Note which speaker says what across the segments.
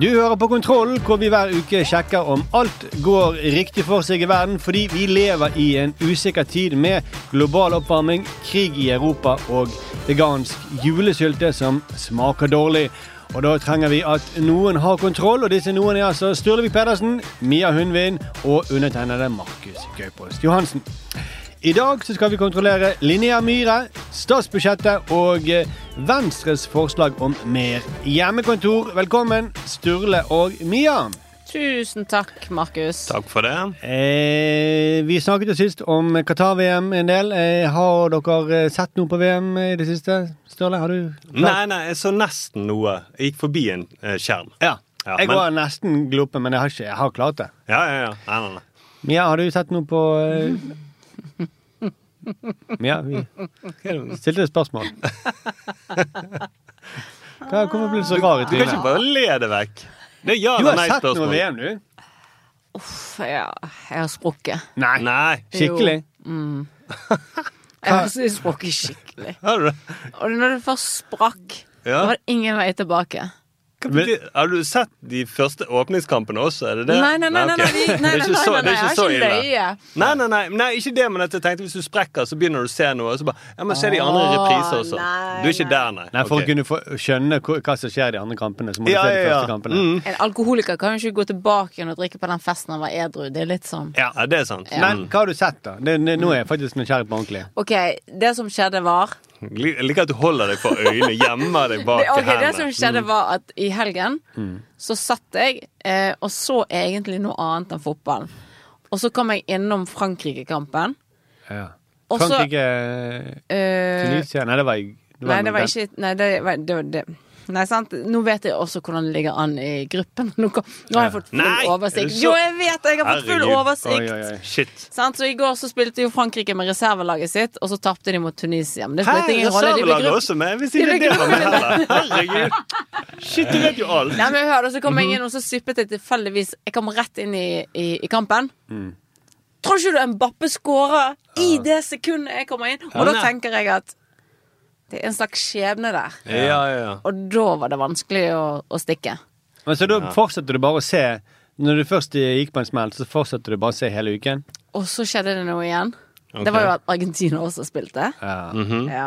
Speaker 1: Du hører på Kontroll, hvor vi hver uke sjekker om alt går riktig for seg i verden, fordi vi lever i en usikker tid med global oppvarming, krig i Europa og vegansk julesylte som smaker dårlig. Og da trenger vi at noen har kontroll, og disse noen er altså Sturlevik Pedersen, Mia Hundvin og undertegnede Markus Gaupost Johansen. I dag så skal vi kontrollere Linnea Myhre, statsbudsjettet og eh, Venstres forslag om mer hjemmekontor. Velkommen, Sturle og Mia.
Speaker 2: Tusen takk, Markus.
Speaker 3: Takk for det.
Speaker 1: Eh, vi snakket jo sist om Qatar-VM en del. Eh, har dere eh, sett noe på VM i det siste? Sturle, har du? klart?
Speaker 3: Nei, nei, jeg så nesten noe. Jeg gikk forbi en eh, skjerm.
Speaker 1: Ja.
Speaker 3: Ja,
Speaker 1: jeg
Speaker 3: men-
Speaker 1: var nesten glopen, men jeg har, ikke, jeg har klart det.
Speaker 3: Ja, ja, ja. Nei, nei, nei.
Speaker 1: Mia, har du sett noe på Mia, vi stilte et spørsmål. Hva til å bli så rar i
Speaker 3: Du kan ikke bare le det vekk. Det er ja
Speaker 1: Du
Speaker 3: eller
Speaker 1: har sett noe
Speaker 3: nei-spørsmål.
Speaker 1: VM, du?
Speaker 2: Uff, ja, jeg har sprukket.
Speaker 1: Nei.
Speaker 3: Nei.
Speaker 1: Skikkelig?
Speaker 2: Jeg har ikke sprukket skikkelig.
Speaker 3: Har du det?
Speaker 2: Og når det først sprakk,
Speaker 3: Ja.
Speaker 2: var det ingen vei tilbake.
Speaker 3: Betyr- Har du sett de første åpningskampene også? Er det det?
Speaker 2: Nei, nei, nei, nei,
Speaker 3: ok.
Speaker 2: nei, nei, nei,
Speaker 3: nei,
Speaker 2: nei,
Speaker 3: så-
Speaker 2: nei, jeg har
Speaker 3: ikke så ille. Nei, nei, nei, nei, ikke det, men at jeg tenkte hvis du sprekker, så begynner du å se noe, og så bare Ja, men se de andre
Speaker 2: i
Speaker 3: repriser også. Du er ikke der, nei.
Speaker 1: Nei, For å kunne få, skjønne hva, som skjer i de andre kampene, så må du
Speaker 3: Ja,
Speaker 1: se de
Speaker 3: ja, ja.
Speaker 1: første kampene.
Speaker 3: Mm.
Speaker 2: En alkoholiker kan jo ikke gå tilbake igjen og drikke på den festen han var edru. Det er litt sånn.
Speaker 1: Ja.
Speaker 3: Ja, det er sant.
Speaker 1: Men hva har du sett, da? Det, det, nå er jeg faktisk nysgjerrig på ordentlig.
Speaker 2: OK, det som skjedde, var
Speaker 3: Jeg liker at du holder deg for øynene, gjemmer deg bak
Speaker 2: det, hendene det som skjedde, var at i helgen så satt jeg eh, og så egentlig noe annet enn fotball. Og så kom jeg innom Frankrike-kampen.
Speaker 1: Ja. Frankrike
Speaker 2: Tunisia?
Speaker 1: Tunisia Nei, det var, det
Speaker 2: Nei, det var ikke Nei, det var det, var det. Nei, sant? Nå vet jeg også hvordan det ligger an i gruppen. Nå, nå har jeg fått full
Speaker 3: Nei, er
Speaker 2: oversikt. Jo, jeg vet jeg har fått full
Speaker 3: Herregud.
Speaker 2: oversikt!
Speaker 1: Oi, oi, oi.
Speaker 3: Shit.
Speaker 2: Sant? Så I går så spilte jo Frankrike med reservelaget sitt, og så tapte de mot Tunisia. Men det spilte ingen rolle. De ble
Speaker 3: reservelaget
Speaker 2: grupp...
Speaker 3: også med? Hvis ikke
Speaker 2: de
Speaker 3: det var med heller. Herregud. Shit, du vet jo alt.
Speaker 2: Nei, men hør, så kom
Speaker 3: Mhm.
Speaker 2: jeg inn, og så sippet jeg tilfeldigvis Jeg kom rett inn i, i, i kampen.
Speaker 3: Mm.
Speaker 2: Tror ikke du Mbappe skårer i det sekundet jeg kommer inn? Og da tenker jeg at det er en slags skjebne der.
Speaker 3: Ja, ja, ja.
Speaker 2: Og da var det vanskelig å, å stikke.
Speaker 1: Men så da fortsetter du bare å se Når du først gikk på en smell, så fortsetter du bare å se hele uken?
Speaker 2: Og så skjedde det noe igjen.
Speaker 3: Ok.
Speaker 2: Det var jo at Argentina også spilte.
Speaker 1: Ja.
Speaker 3: Mhm.
Speaker 2: Ja.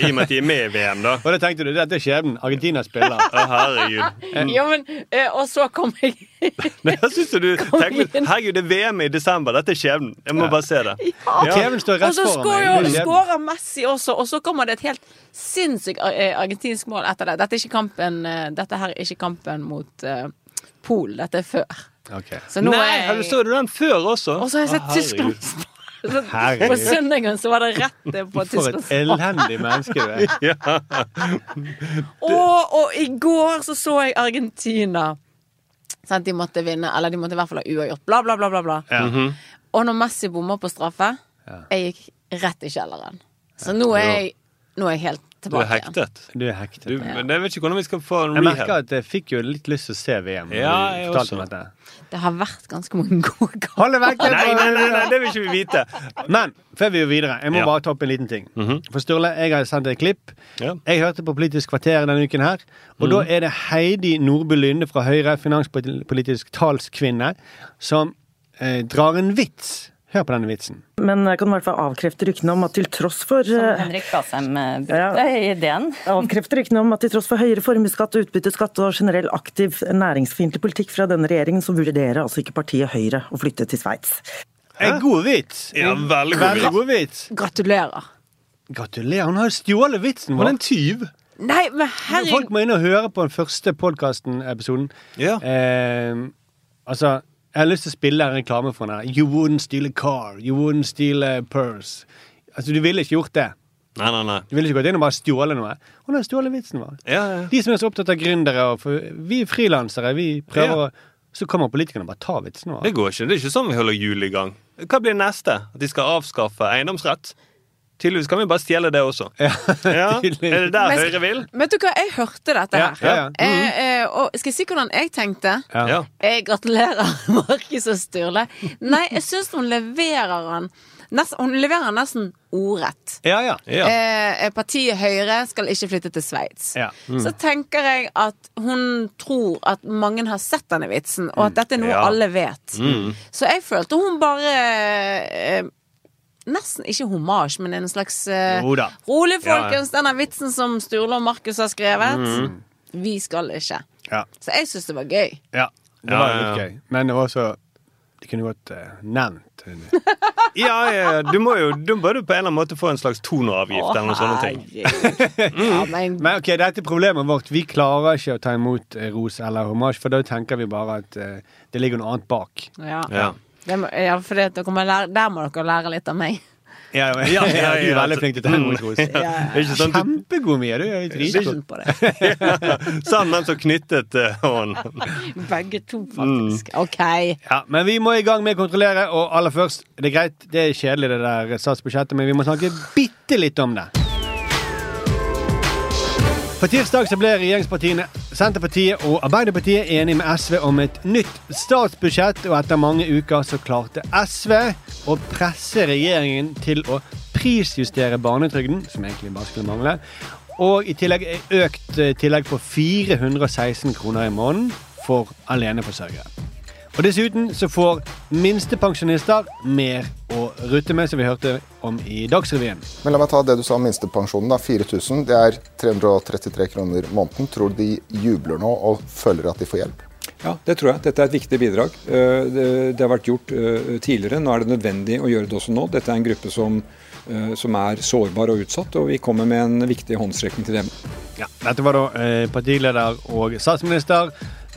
Speaker 3: I og med at de er med i VM, da.
Speaker 1: Og da tenkte du dette er skjebnen. Argentina spiller.
Speaker 3: Å, herregud.
Speaker 2: Jo, men eh, Og så kom jeg
Speaker 3: Men da syns du tenker. Herregud, det er VM i desember. Dette er skjebnen. Jeg må bare se det.
Speaker 1: Ja. TV-en står
Speaker 2: Og
Speaker 1: rett
Speaker 2: så
Speaker 1: foran meg.
Speaker 2: skårer
Speaker 1: er
Speaker 2: Messi også, og så kommer det et helt sinnssykt eh, argentinsk mål etter det. Dette er ikke kampen eh, Dette her er ikke kampen mot uh, Pol. Dette er før.
Speaker 1: Okay.
Speaker 2: Så nå
Speaker 3: Nei,
Speaker 2: er
Speaker 3: har
Speaker 2: jeg
Speaker 3: så du den før også?
Speaker 2: Og så har jeg sett. Tyskland. Så På søndagen så var det rett på
Speaker 1: For et elendig menneske du er.
Speaker 2: Og, og i går så så jeg Argentina. Sånn, de måtte vinne, eller de måtte i hvert fall ha uavgjort. Bla, bla, bla. bla, bla.
Speaker 1: Ja.
Speaker 2: Og når Messi bommer på straffe, jeg gikk rett i kjelleren. Så nå er jeg, nå er jeg helt
Speaker 3: Du er hektet.
Speaker 1: Du er hektet.
Speaker 3: Du, men jeg vet ikke hvordan vi skal få en
Speaker 1: Jeg merker at jeg fikk jo litt lyst til å se VM.
Speaker 3: Ja, jeg også.
Speaker 1: om dette.
Speaker 2: Det har vært ganske mange gode kamper.
Speaker 1: Hold deg vekk!
Speaker 3: Nei, nei, nei, nei, det vil ikke vi vite.
Speaker 1: Men før vi går videre, jeg må
Speaker 3: Ja.
Speaker 1: bare ta opp en liten ting. For Sturle, jeg har sendt et klipp.
Speaker 3: Ja.
Speaker 1: Jeg hørte på Politisk kvarter denne uken her, og da er det Heidi Nordby Lunde fra Høyre, finanspolitisk talskvinne, som eh, drar en vits. Hør på denne vitsen.
Speaker 4: Men jeg kan i hvert fall avkrefte ryktene om at til tross for Som
Speaker 5: Henrik Asheim
Speaker 4: Ja.
Speaker 5: brukte i ideen.
Speaker 4: Avkrefte ryktene om at til tross for høyere formuesskatt, utbytteskatt og generell aktiv næringsfiendtlig politikk fra denne regjeringen, så vurderer altså ikke partiet Høyre å flytte til Sveits.
Speaker 1: En god vits!
Speaker 3: Ja,
Speaker 1: En
Speaker 3: veldig god
Speaker 1: veldig
Speaker 3: vits.
Speaker 1: god vits.
Speaker 2: Gratulerer.
Speaker 1: Gratulerer, hun har jo stjålet vitsen
Speaker 3: Hun er en tyv.
Speaker 2: Nei, men
Speaker 1: Folk må inn og høre på den første podkasten-episoden.
Speaker 3: Ja.
Speaker 1: Eh, altså, jeg har lyst til å spille en reklame for den. her. You wouldn't steal a car. You wouldn't steal a purse. Altså, Du ville ikke gjort det.
Speaker 3: Nei, nei, nei.
Speaker 1: Du ville ikke gått inn og bare stjålet noe. Hun har stjålet vitsen vår.
Speaker 3: Ja, ja.
Speaker 1: De som er så opptatt av gründere Vi er frilansere. Vi prøver
Speaker 3: Ja.
Speaker 1: å Så kommer politikerne og bare tar vitsen vår.
Speaker 3: Det går ikke. Det er ikke sånn vi holder jul i gang. Hva blir neste? At de skal avskaffe eiendomsrett? Tydeligvis kan vi bare stjele det også. Ja, Er det der Høyre vil?
Speaker 2: Vet du hva, jeg hørte dette her.
Speaker 1: ja, ja.
Speaker 2: Eh, eh, og skal jeg si hvordan jeg tenkte?
Speaker 1: Ja.
Speaker 3: Ja.
Speaker 2: Jeg gratulerer Markus og Sturle. Nei, jeg syns hun leverer han nest, Hun leverer nesten ordrett.
Speaker 1: Ja, ja.
Speaker 3: Ja.
Speaker 2: Eh, partiet Høyre skal ikke flytte til Sveits.
Speaker 1: Ja.
Speaker 2: Så tenker jeg at hun tror at mange har sett denne vitsen, og at dette er noe
Speaker 3: Ja.
Speaker 2: alle vet. Så jeg følte hun bare eh, Nesten ikke hommage, men en slags
Speaker 1: uh.
Speaker 2: Rolig,
Speaker 3: Ja, ja.
Speaker 2: folkens. Denne vitsen som Sturle og Markus har skrevet. Vi skal ikke.
Speaker 1: Ja.
Speaker 2: Så jeg syns det var gøy.
Speaker 1: ja. Det
Speaker 3: Ja,
Speaker 1: var
Speaker 3: ja,
Speaker 1: litt gøy. Men det var også De kunne godt uh, nevnt
Speaker 3: Ja, ja, du må jo Du må på en eller annen måte få en slags toneavgift eller noen sånne ting.
Speaker 2: herregud. Ja, men
Speaker 1: Men ok, dette er problemet vårt. Vi klarer ikke å ta imot eh, ros eller hommage, for da tenker vi bare at uh, det ligger noe annet bak.
Speaker 2: ja.
Speaker 3: Ja.
Speaker 2: Det må, ja, for det, lære, der må dere lære litt av meg.
Speaker 1: Ja, ja, ja,
Speaker 3: ja,
Speaker 1: Du er veldig flink til
Speaker 3: er ikke sånn
Speaker 1: Kjempegod, Mia. Du er dritgod.
Speaker 2: Skylden på det.
Speaker 3: Sa han mens hun knyttet eh, hånden.
Speaker 2: Begge to, faktisk. OK.
Speaker 1: Ja, men vi må i gang med å kontrollere, og aller først Det er greit, det er kjedelig det der statsbudsjettet, men vi må snakke bitte litt om det. På tirsdag så ble regjeringspartiene Senterpartiet og Arbeiderpartiet enige med SV om et nytt statsbudsjett, og etter mange uker så klarte SV å presse regjeringen til å prisjustere barnetrygden, som egentlig bare skulle mangle, og i tillegg økt tillegg på 416 kroner i måneden for aleneforsørgere. Og dessuten så får minstepensjonister mer å rutte med, som vi hørte om i Dagsrevyen.
Speaker 6: Men la meg ta det du sa om minstepensjonen. da, 4000. Det er 333 kroner måneden. Tror du de jubler nå og føler at de får hjelp?
Speaker 7: Ja, det tror jeg. Dette er et viktig bidrag. Eh, Det, har vært gjort eh, tidligere. Nå er det nødvendig å gjøre det også nå. Dette er en gruppe som, eh, som er sårbar og utsatt, og vi kommer med en viktig håndsrekning til dem.
Speaker 1: Ja, dette var da eh, partileder og statsminister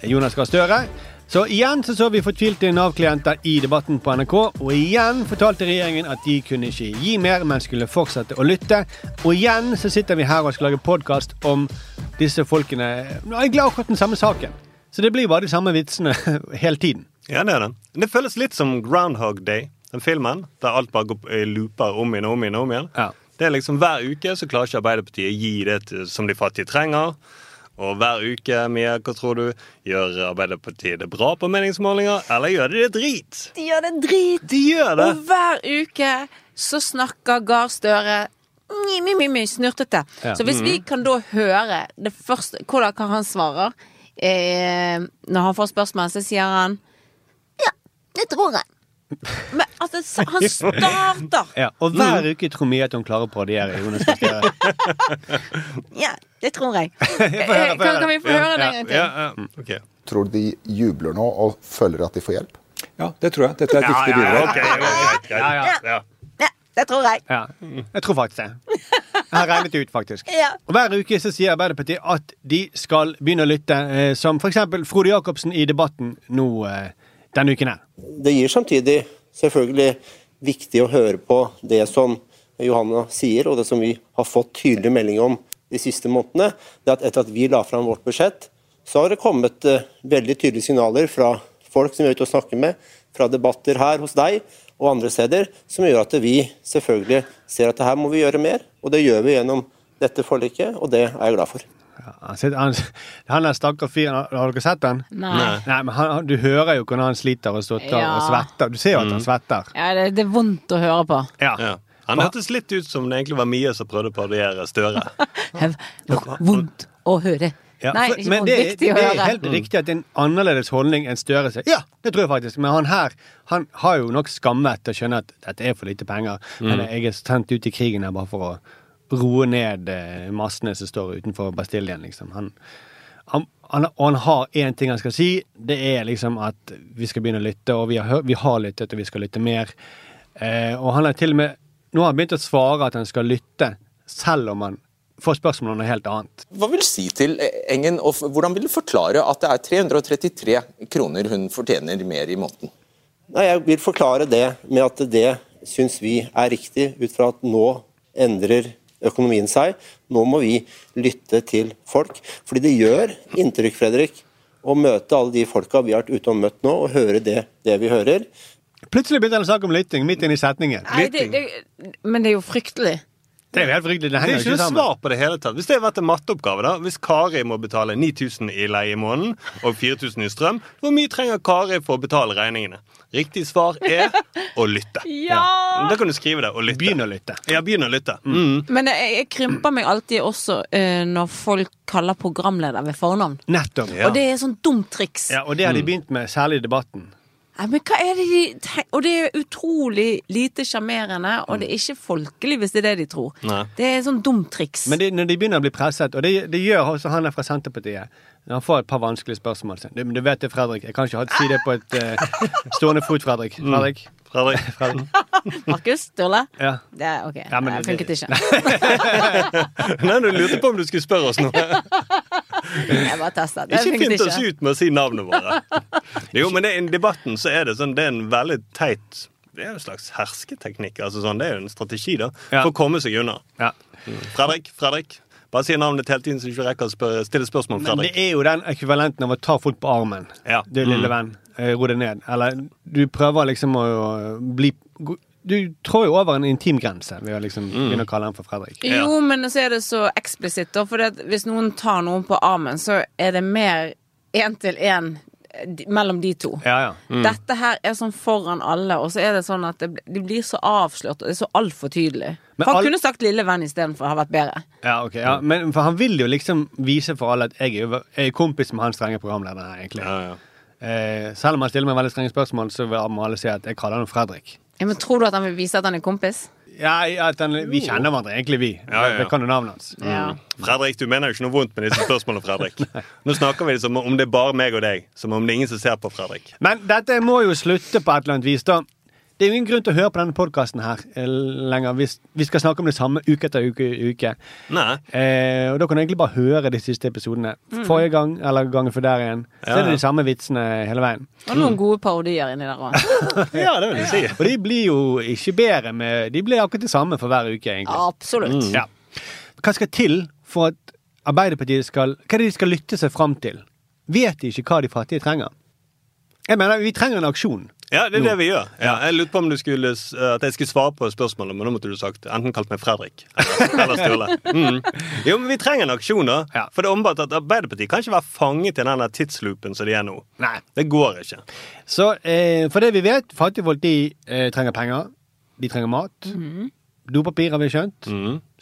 Speaker 1: Jonas Gahr Støre. Så igjen så, så vi fortvilte Nav-klienter i debatten på NRK, og igjen fortalte regjeringen at de kunne ikke gi mer, men skulle fortsette å lytte. Og igjen så sitter vi her og skal lage podkast om disse folkene er glad akkurat den samme saken. Så det blir bare de samme vitsene hele tiden.
Speaker 3: Ja, det er det. Det føles litt som Groundhog Day, den filmen, der alt bare går i looper om igjen og om igjen. om igjen.
Speaker 1: Ja.
Speaker 3: Det er liksom Hver uke så klarer ikke Arbeiderpartiet gi det til, som de fattige trenger. Og hver uke, Mia, hva tror du? Gjør Arbeiderpartiet det bra på meningsmålinger, eller gjør de det drit?
Speaker 2: De gjør det drit.
Speaker 3: De gjør det!
Speaker 2: Og hver uke så snakker Gahr Støre snurtete.
Speaker 1: Ja.
Speaker 2: Så hvis vi kan da høre det første Hvordan han svarer eh, når han får spørsmål, så sier han Ja, det tror jeg. Men altså, han starter
Speaker 1: Ja, og hver uke tror vi at hun klarer å parodiere Jonas Gahr
Speaker 2: Ja, det tror jeg. Eh. Kan, kan vi få
Speaker 1: Ja,
Speaker 2: høre det en gang til?
Speaker 3: Ja, ja, ok.
Speaker 6: Tror du de jubler nå og føler at de får hjelp?
Speaker 7: Ja, det tror jeg. Dette er et viktig bidrag.
Speaker 1: Ja, ja.
Speaker 3: ja.
Speaker 2: Ja, det tror jeg.
Speaker 1: Ja, jeg tror faktisk det. Jeg har regnet det ut, faktisk. Og Hver uke så sier Arbeiderpartiet at de skal begynne å lytte, eh, som f.eks. Frode Jacobsen i Debatten nå eh, denne uken her.
Speaker 5: Det gir samtidig selvfølgelig viktig å høre på det som Johanna sier, og det som vi har fått tydelig melding om de siste månedene. Det at etter at vi la fram vårt budsjett, så har det kommet eh, veldig tydelige signaler fra folk som vi er ute og snakker med, fra debatter her hos deg og andre steder, som gjør at vi selvfølgelig ser at her må vi gjøre mer. Og det gjør vi gjennom dette forliket, og det er jeg glad for.
Speaker 1: Han, sitter- han, han er stakkars fyr. Har dere sett han?
Speaker 2: Nei.
Speaker 1: men han, Du hører jo hvordan han sliter og stotter
Speaker 2: Ja.
Speaker 1: og svetter. Du ser jo at
Speaker 3: Mm.
Speaker 1: han svetter.
Speaker 2: Ja, det, det er vondt å høre på.
Speaker 1: Ja.
Speaker 3: Han hørtes litt ut som det egentlig var Mie som prøvde å parodiere Støre.
Speaker 2: Vondt å høre.
Speaker 1: Ja,
Speaker 2: Nei,
Speaker 1: for-
Speaker 2: ikke
Speaker 1: men det,
Speaker 2: Viktig
Speaker 1: det er helt riktig at det er en annerledes holdning enn Støre sier. Ja, det tror jeg faktisk. Men han her han har jo nok skammet til å skjønne at dette er for lite penger.
Speaker 3: Mm.
Speaker 1: Eller jeg er sendt ut i krigen her bare for å roe ned eh, massene som står utenfor Bastiljen, liksom. Han, han, han, og han har én ting han skal si. Det er liksom at vi skal begynne å lytte, og vi har, vi har lyttet, og vi skal lytte mer. Eh, og han har til og med Nå har han begynt å svare at han skal lytte, selv om han får spørsmål om noe helt annet.
Speaker 8: Hva vil du si til Engen, og hvordan vil du forklare at det er 333 kroner hun fortjener mer i måneden?
Speaker 5: Nei, Jeg vil forklare det med at det syns vi er riktig, ut fra at nå endrer økonomien seg. Nå må vi lytte til folk. Fordi det gjør inntrykk, Fredrik, å møte alle de folka vi har vært ute og møtt nå, og høre det, det vi hører.
Speaker 1: Plutselig begynte han å snakke om lytting midt inne i setningen.
Speaker 2: Nei, det, det, men det er jo fryktelig.
Speaker 1: Det er jo helt fryktelig. Det
Speaker 3: Det er
Speaker 1: henger
Speaker 3: ikke
Speaker 1: ikke
Speaker 3: svar på det hele tatt. Hvis det hadde vært en matteoppgave, da, hvis Kari må betale 9000 i leie i måneden og 4000 i strøm, hvor mye trenger Kari for å betale regningene? Riktig svar er å lytte.
Speaker 2: Ja!
Speaker 3: Da kan du skrive det. Å lytte.
Speaker 1: Begynn å lytte.
Speaker 3: Ja, begynn å lytte. Mm.
Speaker 2: Men jeg, jeg krymper meg alltid også uh, når folk kaller programleder ved fornavn.
Speaker 1: Nettopp.
Speaker 2: Og det er sånn dumt triks.
Speaker 1: Ja, og det har de begynt med, særlig i debatten.
Speaker 2: Nei, men hva er det de tenker? Og det er utrolig lite sjarmerende, og det er ikke folkelig hvis det er det de tror.
Speaker 1: Nei.
Speaker 2: Det er sånn dumt triks.
Speaker 1: Men de, når de begynner å bli presset, og det, de gjør også han er fra Senterpartiet når han får et par vanskelige spørsmål du, men du vet det, Fredrik. Jeg kan ikke si det på et uh, stående fot, Fredrik.
Speaker 3: Mm.
Speaker 1: Fredrik.
Speaker 3: Fredrik.
Speaker 1: Fredrik.
Speaker 2: Markus? Sturle?
Speaker 1: Ja.
Speaker 2: Det er ok.
Speaker 1: Ja, men
Speaker 2: det
Speaker 1: det-
Speaker 2: funket ikke.
Speaker 3: Nei, du lurte på om du skulle spørre oss noe.
Speaker 2: Jeg bare testet. Det
Speaker 3: Ikke fint oss ut med å si navnet våre. Jo, men det, i debatten så er det sånn, det er en veldig teit Det er jo en slags hersketeknikk. Altså sånn, det er jo en strategi da, for å komme seg unna. Ja. Fredrik, Fredrik. Bare si navnet hele tiden, så du ikke rekker å spørre, stille spørsmål.
Speaker 1: Men det er jo den ekvivalenten av å ta folk på armen.
Speaker 3: Ja.
Speaker 1: Du lille
Speaker 3: Mm.
Speaker 1: venn, eh, ro deg ned. Eller du prøver liksom å bli Du trår jo over en intim grense ved å liksom
Speaker 3: Mm.
Speaker 1: begynne å kalle han for Fredrik.
Speaker 2: Jo, men så er det så eksplisitt, da. For at hvis noen tar noen på armen, så er det mer én til én mellom de to.
Speaker 1: Ja, ja. Mm.
Speaker 2: Dette her er sånn foran alle, og så er det sånn at det, de blir så avslørt, og det er så altfor tydelig.
Speaker 1: Men
Speaker 2: han
Speaker 1: all-
Speaker 2: kunne sagt 'lille venn' istedenfor, har vært bedre.
Speaker 1: Ja, ok. Ja. Men for han vil jo liksom vise for alle at jeg er, jo- jeg er kompis med han strenge programlederen her, egentlig. Eh, selv om han stiller meg veldig strenge spørsmål, så vil må alle si at jeg kaller han Fredrik.
Speaker 2: Ja, men Tror du at han vil vise at han er kompis?
Speaker 1: Ja, at han, Vi kjenner hverandre egentlig, vi.
Speaker 3: Ja, ja, ja.
Speaker 1: Jeg kan jo navnet hans.
Speaker 3: Mm. Fredrik, du mener jo ikke noe vondt med disse spørsmålene, Fredrik. Nå snakker vi det som om det er bare meg og deg. Som om det er ingen som ser på Fredrik.
Speaker 1: Men dette må jo slutte på et eller annet vis, da. Det er jo ingen grunn til å høre på denne podkasten her eh, lenger Vi, vi skal snakke om det samme uke etter uke. uke.
Speaker 3: Nei.
Speaker 1: Eh, og da kan du egentlig bare høre de siste episodene.
Speaker 2: Mm.
Speaker 1: Forrige gang, eller gangen før der igjen. Så
Speaker 3: Ja,
Speaker 1: er det de samme vitsene hele veien.
Speaker 2: Og noen gode parodier inni der òg.
Speaker 3: ja, det vil jeg si.
Speaker 1: Og de blir jo ikke bedre med De blir akkurat det samme for hver uke, egentlig.
Speaker 2: Absolutt.
Speaker 1: Mm. Ja. Hva skal til for at Arbeiderpartiet skal Hva er det de skal lytte seg fram til? Vet de ikke hva de fattige trenger? Jeg mener, vi trenger en aksjon.
Speaker 3: Ja, det er det vi gjør. Ja, jeg lurte på om du skulle, at jeg skulle svare på spørsmålet, men nå måtte du sagt enten kalt meg Fredrik eller, eller Sturle. Mm. Jo, men vi trenger en aksjon, da. For det er åpenbart at Arbeiderpartiet kan ikke være fanget i den tidsloopen som de er nå.
Speaker 1: Nei.
Speaker 3: Det går ikke.
Speaker 1: Så eh, for det vi vet, fattige folk de eh, trenger penger. De trenger mat. Dopapir har vi skjønt.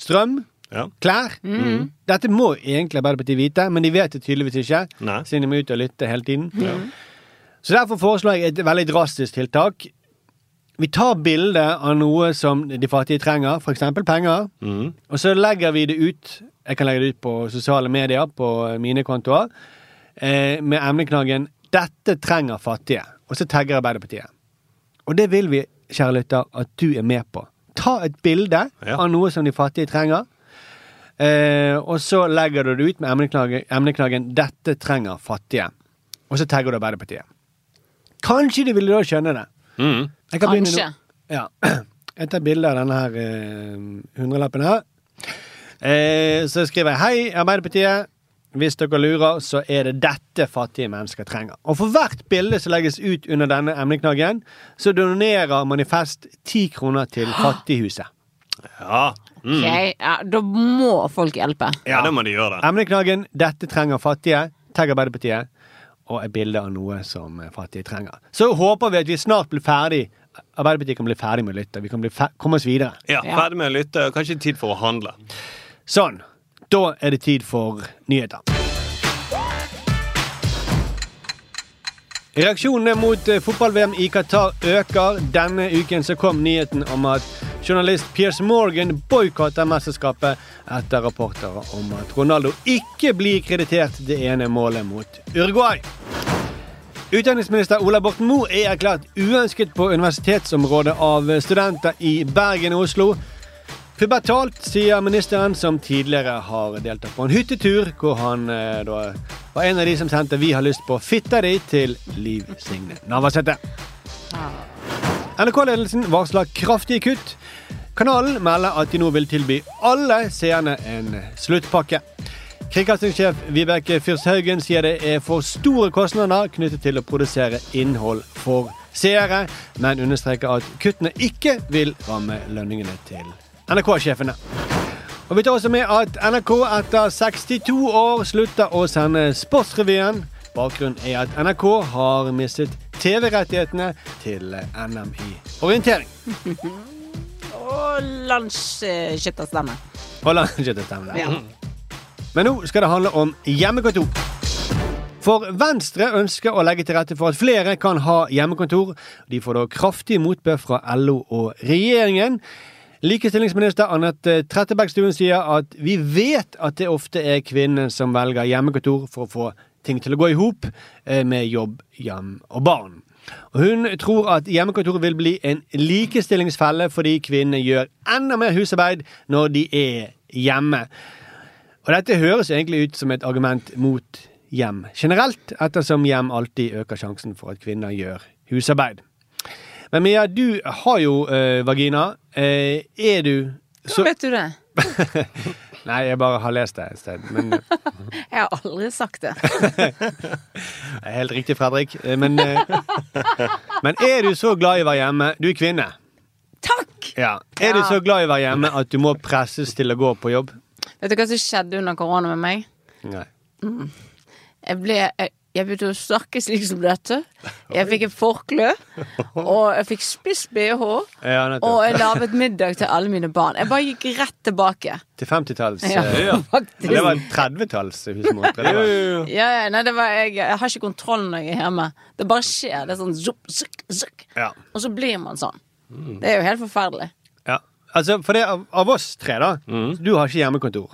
Speaker 1: Strøm. Klær.
Speaker 3: Mhm.
Speaker 1: Dette må egentlig Arbeiderpartiet vite, men de vet det tydeligvis ikke.
Speaker 3: Nei.
Speaker 1: Siden de må ut og lytte hele tiden. Så derfor foreslår jeg et veldig drastisk tiltak. Vi tar bilde av noe som de fattige trenger, f.eks. penger, og så legger vi det ut. Jeg kan legge det ut på sosiale medier, på mine kontoer, eh, med emneknaggen 'Dette trenger fattige', og så tagger Arbeiderpartiet. Og det vil vi, kjære lytter, at du er med på. Ta et bilde av noe som de fattige trenger. Eh, og så legger du det ut med emneknaggen, emneknaggen 'Dette trenger fattige'. Og så tagger du Arbeiderpartiet. Kanskje de ville da skjønne det.
Speaker 3: Mm.
Speaker 1: Jeg kan
Speaker 2: Kanskje.
Speaker 1: Ja. Jeg tar bilde av denne her eh, hundrelappen her. Eh, så skriver jeg 'Hei, Arbeiderpartiet'. Hvis dere lurer, så er det dette fattige mennesker trenger. Og for hvert bilde som legges ut under denne emneknaggen, så donerer Manifest ti kroner til Fattighuset.
Speaker 3: Ja. Mm.
Speaker 2: Okay. ja, Da må folk hjelpe.
Speaker 3: ja, det må de gjøre. det.
Speaker 1: Emneknaggen 'Dette trenger fattige'. Tagg Arbeiderpartiet. Og et bilde av noe som fattige trenger. Så håper vi at vi snart blir ferdig Arbeiderpartiet kan bli ferdig med å lytte. Vi kan bli komme oss videre.
Speaker 3: Ja, Ferdig med å lytte. Kanskje tid for å handle.
Speaker 1: Sånn. Da er det tid for nyheter. Reaksjonene mot eh, fotball-VM i Qatar øker. Denne uken så kom nyheten om at journalist Piers Morgan boikotter mesterskapet etter rapporter om at Ronaldo ikke blir kreditert det ene målet mot Uruguay. Utdanningsminister Ola Borten Moe er erklært uønsket på universitetsområdet av studenter i Bergen og Oslo. Pubertalt, sier ministeren, som tidligere har deltatt på en hyttetur, hvor han eh, da var en av de som sendte 'Vi har lyst på fitta di' til Liv Signe Navarsete. NRK-ledelsen varsler kraftige kutt. Kanalen melder at de nå vil tilby alle seerne en sluttpakke. Kringkastingssjef Vibeke Fyrshaugen sier det er for store kostnader knyttet til å produsere innhold for seere, men understreker at kuttene ikke vil ramme lønningene til NRK-sjefene. Og vi tar også med at NRK etter 62 år slutter å sende Sportsrevyen. Bakgrunnen er at NRK har mistet TV-rettighetene til NM i orientering.
Speaker 2: Og lunsjskytterstemme.
Speaker 1: Og la ikke stemme.
Speaker 2: Ja.
Speaker 1: Men nå skal det handle om hjemmekontor. For Venstre ønsker å legge til rette for at flere kan ha hjemmekontor. De får da kraftig motbør fra LO og regjeringen. Likestillingsminister Anette Trettebergstuen sier at vi vet at det ofte er kvinnen som velger hjemmekontor for å få ting til å gå i hop eh, med jobb, hjem og barn. Hun tror at hjemmekontoret vil bli en likestillingsfelle fordi kvinnene gjør enda mer husarbeid når de er hjemme. Og dette høres egentlig ut som et argument mot hjem generelt, ettersom hjem alltid øker sjansen for at kvinner gjør husarbeid. Men Mia, du har jo eh, vagina. Eh, er du
Speaker 2: Hvordan vet du det?
Speaker 1: Nei, jeg bare har lest det et sted. Men
Speaker 2: Jeg har aldri sagt det.
Speaker 1: det er helt riktig, Fredrik. Men, eh, men er du så glad i å være hjemme? Du er kvinne.
Speaker 2: Takk!
Speaker 1: Ja. Er du så glad i å være hjemme at du må presses til å gå på jobb?
Speaker 2: Vet du hva som skjedde under korona med meg?
Speaker 1: Nei.
Speaker 2: Mm. Jeg ble jeg, jeg begynte å snakke slik som dette. Jeg fikk et forkle, og jeg fikk spiss bh.
Speaker 1: Ja.
Speaker 2: Og jeg laget middag til alle mine barn. Jeg bare gikk rett tilbake.
Speaker 1: Til 50-talls
Speaker 2: Ja,
Speaker 1: eh,
Speaker 2: faktisk.
Speaker 1: Det var 30-talls husmor.
Speaker 2: Ja, ja, nei, det var, jeg, jeg har ikke kontroll når jeg er hjemme. Det bare skjer. Det er sånn zup, zuk, zuk. Og så blir man sånn. Det er jo helt forferdelig.
Speaker 1: ja. Altså, for det av, av oss tre, da. Du har ikke hjemmekontor.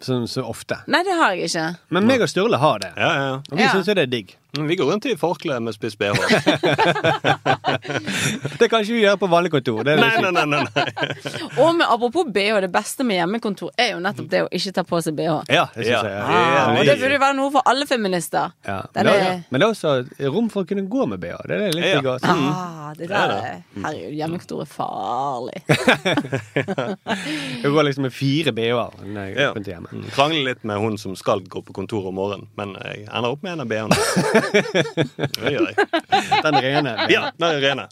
Speaker 1: Sånn så ofte.
Speaker 2: Nei, det har jeg ikke.
Speaker 1: Men meg og Sturle har det.
Speaker 3: Ja, ja,
Speaker 1: Og vi
Speaker 2: Ja.
Speaker 1: syns jo det er digg.
Speaker 3: Ja. Vi går rundt i forkle med spiss bh.
Speaker 1: Det kan ikke vi gjøre på vanlig kontor. Det er
Speaker 3: Nei, nei, nei, nei, nei.
Speaker 2: Og med, apropos BH, det beste med hjemmekontor er jo nettopp det å ikke ta på seg BH.
Speaker 1: Ja, det synes
Speaker 3: Ja.
Speaker 1: jeg.
Speaker 2: Ah, og det burde jo være noe for alle feminister.
Speaker 1: Ja.
Speaker 2: Er-
Speaker 1: men det er også rom for å kunne gå med BH. Det er litt
Speaker 3: Ja.
Speaker 1: digg.
Speaker 2: Ah, det der er Herregud, hjemmekontor er farlig.
Speaker 1: Jeg går liksom med fire BH-er når jeg
Speaker 3: Ja.
Speaker 1: er hjemme.
Speaker 3: Mm, Krangler litt med hun som skal gå på kontor om morgenen, men jeg ender opp med en av bh-ene.
Speaker 1: Den rene.
Speaker 3: Ja, den rene.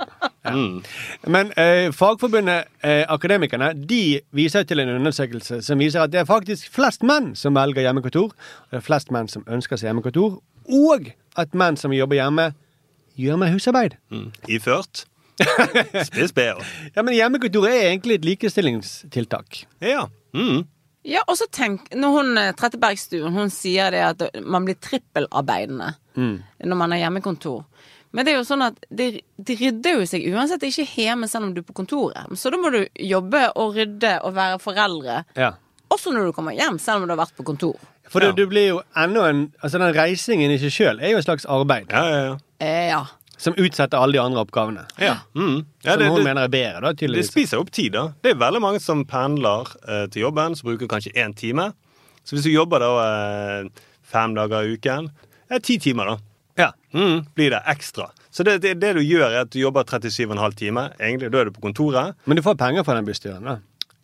Speaker 3: Mm.
Speaker 1: Men eh, Fagforbundet eh, Akademikerne de viser til en undersøkelse som viser at det er faktisk flest menn som velger hjemmekontor. Det er flest menn som ønsker seg hjemmekontor. Og at menn som jobber hjemme, gjør mer husarbeid.
Speaker 3: Mm. Iført. Spiss bh.
Speaker 1: Ja, Men hjemmekontor er egentlig et likestillingstiltak.
Speaker 3: Ja. Mm.
Speaker 2: Ja, og så tenk Når hun Trette Trettebergstuen hun sier det at man blir trippelarbeidende
Speaker 1: Mm.
Speaker 2: når man har hjemmekontor. Men det er jo sånn at de, de rydder jo seg uansett ikke hjemme selv om du er på kontoret. Så da må du jobbe og rydde og være foreldre.
Speaker 1: Ja.
Speaker 2: Også når du kommer hjem, selv om du har vært på kontor.
Speaker 1: For ja. du blir jo enda en Altså Den reisingen i seg sjøl er jo et slags arbeid.
Speaker 3: Ja, ja, ja.
Speaker 2: Eh, ja.
Speaker 1: Som utsetter alle de andre oppgavene.
Speaker 3: Ja. Mm. Ja,
Speaker 1: som
Speaker 3: det-
Speaker 1: hun
Speaker 3: det-
Speaker 1: mener er bedre, da, tydeligvis.
Speaker 3: Det spiser opp tid, da. Det er veldig mange som pendler eh, til jobben, som bruker kanskje én time. Så hvis du jobber da eh, fem dager i uken, er ti timer, da.
Speaker 1: Ja.
Speaker 3: Mm, blir det ekstra. Så det, det, det du gjør, er at du jobber 37,5 timer. Egentlig, Da er du på kontoret.
Speaker 1: Men du får penger for den bussturen, da.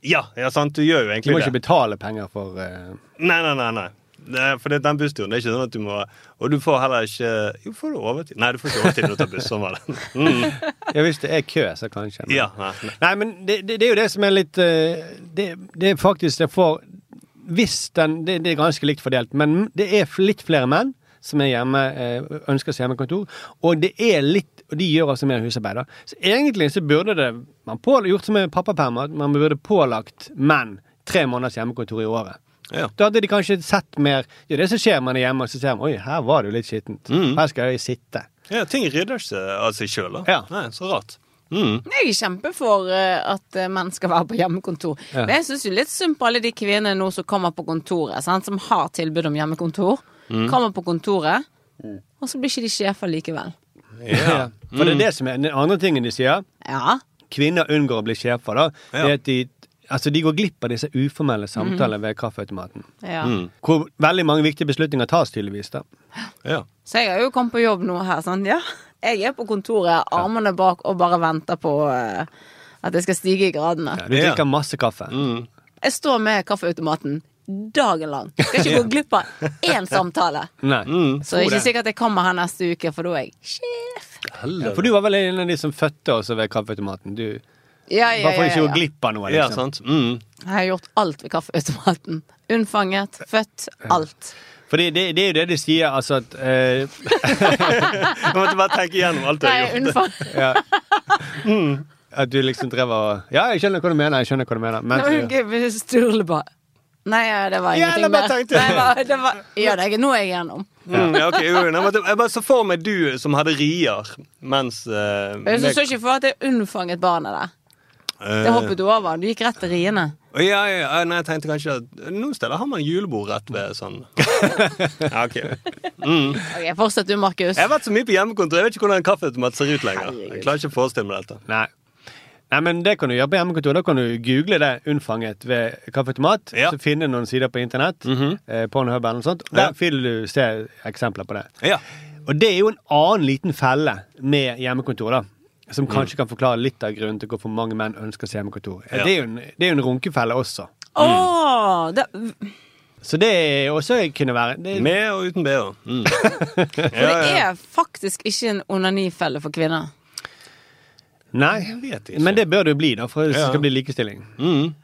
Speaker 3: Ja, ja sant, du gjør jo egentlig det.
Speaker 1: Du må
Speaker 3: det.
Speaker 1: ikke betale penger for eh,
Speaker 3: Nei, nei, nei. nei. Er, for det, den bussturen det er ikke sånn at du må Og du får heller ikke Jo, får du overtid? Nei, du får ikke overtid når du tar buss. Sånn var det. Mm.
Speaker 1: Ja, hvis det er kø, så kanskje. Men,
Speaker 3: Ja, nei, nei.
Speaker 1: Nei, men det, det, det er jo det som er litt eh, det, det er faktisk det får Hvis den det, det er ganske likt fordelt, men det er litt flere menn som er hjemme, eh, ønsker seg hjemmekontor, og det er litt og de gjør altså mer husarbeid. Så egentlig så burde det man på, gjort som med pappaperm, at man burde pålagt menn tre måneders hjemmekontor i året.
Speaker 3: Ja.
Speaker 1: Da hadde de kanskje sett mer Det er det som skjer når man er hjemme, og så ser man oi, her var det jo litt skittent.
Speaker 3: Mm.
Speaker 1: Her skal jeg sitte.
Speaker 3: Ja, ting rydder seg av seg sjøl, da.
Speaker 1: Ja.
Speaker 3: Nei, så rart. Mm.
Speaker 2: Jeg er kjempe for eh, at eh, menn skal være på hjemmekontor.
Speaker 1: Ja.
Speaker 2: Men jeg syns litt synd på alle de kvinnene nå som kommer på kontoret, sant? som har tilbud om hjemmekontor.
Speaker 1: Mm.
Speaker 2: Kommer på kontoret, og så blir ikke de sjefer likevel.
Speaker 1: Ja. For det er det som er den andre tingen de sier.
Speaker 2: Ja.
Speaker 1: Kvinner unngår å bli sjefer, da.
Speaker 3: Ja.
Speaker 1: Det er at de, altså de går glipp av disse uformelle samtalene ved kaffeautomaten.
Speaker 2: Ja.
Speaker 3: Mm.
Speaker 1: Hvor veldig mange viktige beslutninger tas, tydeligvis. da.
Speaker 3: Ja.
Speaker 2: Så jeg har jo kommet på jobb nå her, sånn. Ja. Jeg er på kontoret, armene bak, og bare venter på uh, at jeg skal stige i gradene.
Speaker 1: Ja, du drikker masse kaffe.
Speaker 3: Mm.
Speaker 2: Jeg står med kaffeautomaten dagen lang. Skal ikke gå glipp av én samtale.
Speaker 1: Nei.
Speaker 3: Mm.
Speaker 2: Så det er ikke sikkert jeg kommer her neste uke, for da er jeg sjef.
Speaker 1: Ja, for du var vel en av de som fødte også ved kaffeautomaten. Du,
Speaker 2: Ja, ja,
Speaker 1: bare for ikke å
Speaker 2: glippe
Speaker 1: gå
Speaker 2: ja.
Speaker 1: glipp av noe.
Speaker 3: ja,
Speaker 1: Liksom.
Speaker 3: sant. Mm.
Speaker 2: Jeg har gjort alt ved kaffeautomaten. Unnfanget, født, alt.
Speaker 1: Fordi det, det er jo det de sier, altså at eh,
Speaker 3: Jeg måtte bare tenke igjennom alt du har gjort.
Speaker 2: unnfang...
Speaker 1: ja. At du liksom drev og Ja, jeg skjønner hva du mener. jeg skjønner hva du mener. Men,
Speaker 2: Nei, Sturle bare Nei, ja, det var ingenting mer. Nei, det var, ja, det er nå er jeg igjennom.
Speaker 3: Mm, ja, ok, jo, jeg, jeg bare så for meg du som hadde rier mens uh,
Speaker 2: Jeg så ikke for at jeg unnfanget barnet der. Det hoppet du over. Du gikk rett til riene.
Speaker 3: Ja, ja, ja, nei, jeg tenkte kanskje at Noen steder har man julebord rett ved sånn. Ja, ok. Mm.
Speaker 2: Ok, Fortsett du, Markus.
Speaker 3: Jeg har vært så mye på hjemmekontor, jeg vet ikke hvordan en kaffeautomat ser ut lenger. Jeg klarer ikke å forestille meg dette.
Speaker 1: Nei. Nei, men Det kan du gjøre på hjemmekontor. Da kan du google det 'unnfanget ved kaffeautomat'.
Speaker 3: Ja.
Speaker 1: Så finne noen sider på internett.
Speaker 3: Mhm.
Speaker 1: eh, Pornhub eller noe sånt.
Speaker 3: Ja.
Speaker 1: Der vil du se eksempler på det.
Speaker 3: Ja.
Speaker 1: Og det er jo en annen liten felle med hjemmekontor, da.
Speaker 3: Mm.
Speaker 1: Som kanskje kan forklare litt av grunnen til hvorfor mange menn ønsker seg hjemmekontor.
Speaker 3: Ja.
Speaker 1: Det, er jo en, det er jo en runkefelle også.
Speaker 2: Åh, det,
Speaker 1: Så det er også kunne være det,
Speaker 3: Med og uten bh. Mm.
Speaker 2: for det er faktisk ikke en onanifelle for kvinner.
Speaker 1: Nei,
Speaker 3: Jeg vet ikke.
Speaker 1: men det bør det jo bli, da, for det
Speaker 3: Ja.
Speaker 1: skal bli likestilling.
Speaker 3: Mm.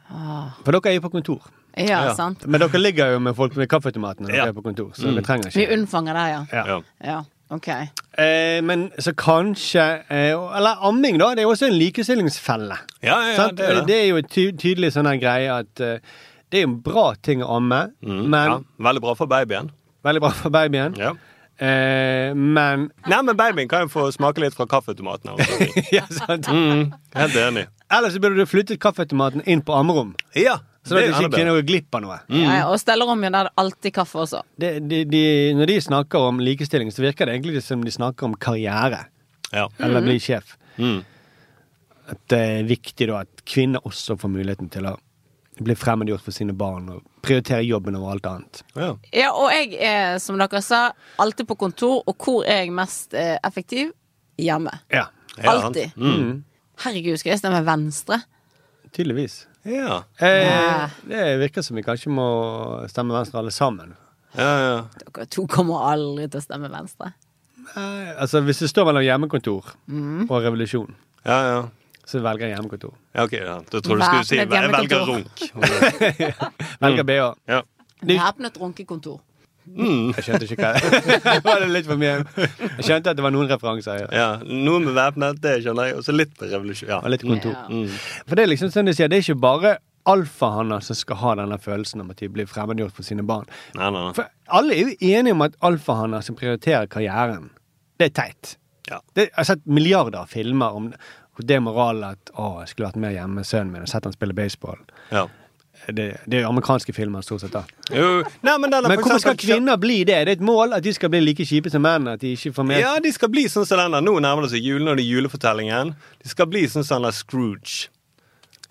Speaker 1: For dere er jo på kontor.
Speaker 2: Ja,
Speaker 3: Ja.
Speaker 2: sant.
Speaker 1: Men dere ligger jo med folk med kaffeautomatene når
Speaker 3: Ja.
Speaker 1: dere er på kontor, så
Speaker 3: Mm.
Speaker 1: trenger
Speaker 2: Vi
Speaker 1: ikke.
Speaker 2: unnfanger det, ja.
Speaker 1: Ja.
Speaker 3: Ja.
Speaker 2: Ja, ok.
Speaker 1: Eh, men så kanskje eh, Eller amming, da. Det er jo også en likestillingsfelle.
Speaker 3: Ja, ja, ja, det er det.
Speaker 1: det er jo en ty tydelig sånn her greie at eh, det er en bra ting å amme,
Speaker 3: Mm.
Speaker 1: men
Speaker 3: ja. Veldig bra for babyen.
Speaker 1: veldig bra for babyen.
Speaker 3: Ja.
Speaker 1: Eh, men
Speaker 3: Nei, men babyen kan jo få smake litt fra kaffeautomaten.
Speaker 1: ja, sant.
Speaker 3: Mm. Helt enig.
Speaker 1: Ellers så burde du flyttet kaffeautomaten inn på ammerom.
Speaker 3: Ja,
Speaker 1: Sånn
Speaker 3: det,
Speaker 1: det
Speaker 3: er
Speaker 1: ikke kunne gå glipp av noe.
Speaker 2: Mm. ja, og stellerommet der er alltid kaffe også.
Speaker 1: De, de, de, når de snakker om likestilling, så virker det egentlig som de snakker om karriere.
Speaker 3: Ja.
Speaker 1: Eller bli sjef.
Speaker 3: Mm.
Speaker 1: At det er viktig da at kvinner også får muligheten til å bli fremmedgjort for sine barn og prioritere jobben over alt annet.
Speaker 3: Ja.
Speaker 2: Ja, og jeg er, som dere sa, alltid på kontor, og hvor er jeg mest eh, effektiv? Hjemme.
Speaker 1: Ja,
Speaker 3: Ja,
Speaker 2: Alltid.
Speaker 3: Mm.
Speaker 2: Herregud, skal jeg stemme venstre?
Speaker 1: tydeligvis.
Speaker 3: Ja.
Speaker 1: Eh, det virker som vi kanskje må stemme Venstre alle sammen.
Speaker 3: Ja, ja.
Speaker 2: Dere to kommer aldri til å stemme venstre.
Speaker 1: Eh, altså Hvis det står mellom hjemmekontor
Speaker 2: Mm.
Speaker 1: og revolusjon,
Speaker 3: ja, ja.
Speaker 1: så velger jeg hjemmekontor.
Speaker 3: ja ok, ja. Da tror du skulle si jeg velger runk.
Speaker 1: Velger BH.
Speaker 3: Ja.
Speaker 2: Væpnet runkekontor.
Speaker 3: Mm.
Speaker 1: Jeg skjønte ikke hva Var litt for mye? Jeg skjønte at det var noen referanser. Ja.
Speaker 3: ja. Noen bevæpnet, det skjønner jeg. Og så litt revolusjon. Ja.
Speaker 1: Og litt kontor.
Speaker 2: Yeah.
Speaker 3: Mm.
Speaker 1: For det er liksom sånn de sier, det er ikke bare alfahanner som skal ha denne følelsen om at de blir fremmedgjort for sine barn.
Speaker 3: Nei, nei, nei.
Speaker 1: For alle er jo enige om at alfahanner som prioriterer karrieren, det er teit.
Speaker 3: Ja.
Speaker 1: Det, jeg har sett milliarder av filmer om det moralen at å, jeg skulle vært mer hjemme med sønnen min og sett han spille baseball.
Speaker 3: Ja.
Speaker 1: Det, det er jo amerikanske filmer, stort sett. da.
Speaker 3: Jo, nei, men, den er
Speaker 1: Men
Speaker 3: for
Speaker 1: hvorfor skal kvinner bli det? Det er et mål at de skal bli like kjipe som menn? At de ikke får med
Speaker 3: Ja, de skal bli sånn som den der. Nå nærmer det seg julen og det er julefortellingen. De skal bli sånn som den der Scrooge.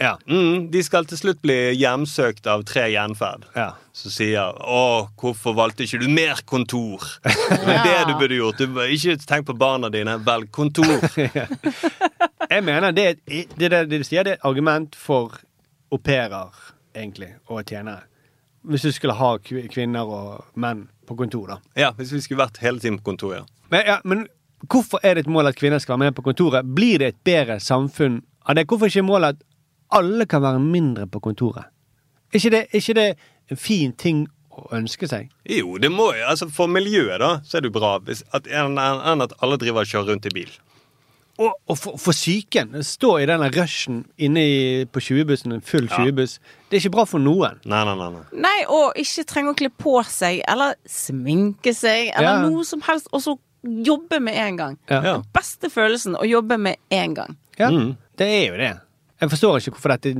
Speaker 1: Ja.
Speaker 3: Mm, de skal til slutt bli hjemsøkt av tre gjenferd.
Speaker 1: Ja.
Speaker 3: Som sier 'Å, hvorfor valgte ikke du mer kontor?' Det er det du burde gjort. Du ikke tenk på barna dine, velg kontor.
Speaker 1: Jeg mener det, et- det, det, det sier, det er et argument for au pairer, egentlig, og tjenere. Hvis du skulle ha kvinner og menn på kontor, da.
Speaker 3: Ja, hvis vi skulle vært hele tiden på kontor, ja.
Speaker 1: Men, ja, men hvorfor er det et mål at kvinner skal være med på kontoret? Blir det et bedre samfunn av det? Hvorfor ikke målet at alle kan være mindre på kontoret? Er ikke det, er ikke det en fin ting å ønske seg?
Speaker 3: Jo, det må jo. Altså, for miljøet, da, så er det bra hvis, at, enn at alle driver og kjører rundt i bil.
Speaker 1: Og, og for, for psyken, stå i denne rushen inne i, på 20-bussen, en full 20-buss, det er ikke bra for noen.
Speaker 3: Nei, nei, nei. nei.
Speaker 2: Nei, og ikke trenge å kle på seg, eller sminke seg, eller
Speaker 1: Ja.
Speaker 2: noe som helst, og så jobbe med en gang.
Speaker 1: Ja.
Speaker 2: Den beste følelsen å jobbe med en gang.
Speaker 1: Ja, det er jo det. Jeg forstår ikke hvorfor dette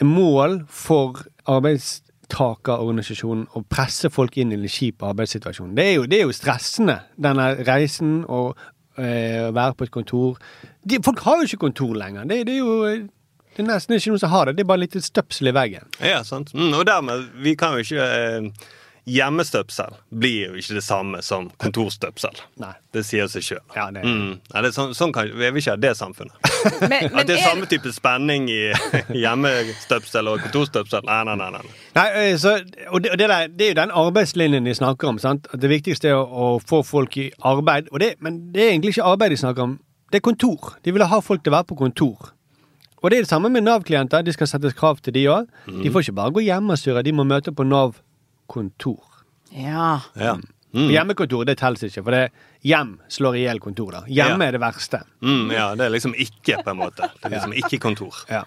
Speaker 1: er mål for arbeidstakerorganisasjonen å presse folk inn i en kjip arbeidssituasjon. Det er jo, det er jo stressende, denne reisen og eh, være på et kontor. De, folk har jo ikke kontor lenger. Det, det er jo det er nesten ikke noen som har det. Det er bare litt støpsel i veggen.
Speaker 3: Ja, sant. Mm, og dermed, vi kan jo ikke eh, Hjemmestøpsel blir jo ikke det samme som kontorstøpsel.
Speaker 1: Nei.
Speaker 3: Det sier seg sjøl.
Speaker 1: Ja, det-
Speaker 3: mm. Nei, sånn, sånn kan, vil ikke ha det samfunnet.
Speaker 2: Men,
Speaker 3: At det er samme type spenning i hjemmestøpsel og kontorstøpsel. Nei, nei, nei. nei.
Speaker 1: Nei, så, og det, og det, der, det er jo den arbeidslinjen de snakker om. sant? At Det viktigste er å, å få folk i arbeid. Og det, men det er egentlig ikke arbeid de snakker om. Det er kontor. De vil ha folk til å være på kontor. Og det er det samme med Nav-klienter. De skal settes krav til de òg. De får ikke bare gå hjem og surre, de må møte på Nav-kontor.
Speaker 2: Ja.
Speaker 3: Ja.
Speaker 1: Mm. Hjemmekontor det telles ikke, for det hjem slår i hjel kontor. da. Hjemme
Speaker 3: Ja.
Speaker 1: er det verste.
Speaker 3: Mm, ja, det er liksom ikke, på en måte. Det er liksom ikke kontor.
Speaker 1: Ja.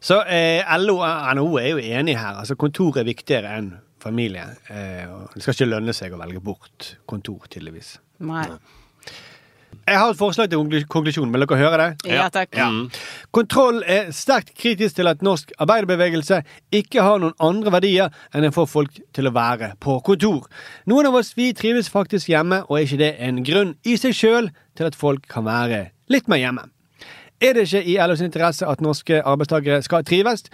Speaker 1: Så eh, LO og NHO er jo enige her. altså Kontor er viktigere enn familie. Eh, og det skal ikke lønne seg å velge bort kontor, tydeligvis.
Speaker 2: Nei.
Speaker 1: Jeg har et forslag til konklu- konklusjon. Vil dere høre det?
Speaker 2: Ja, takk.
Speaker 1: Ja. Kontroll er sterkt kritisk til at norsk arbeiderbevegelse ikke har noen andre verdier enn å få folk til å være på kontor. Noen av oss vi trives faktisk hjemme, og er ikke det en grunn i seg sjøl til at folk kan være litt mer hjemme? Er det ikke i LOs interesse at norske arbeidstakere skal trives?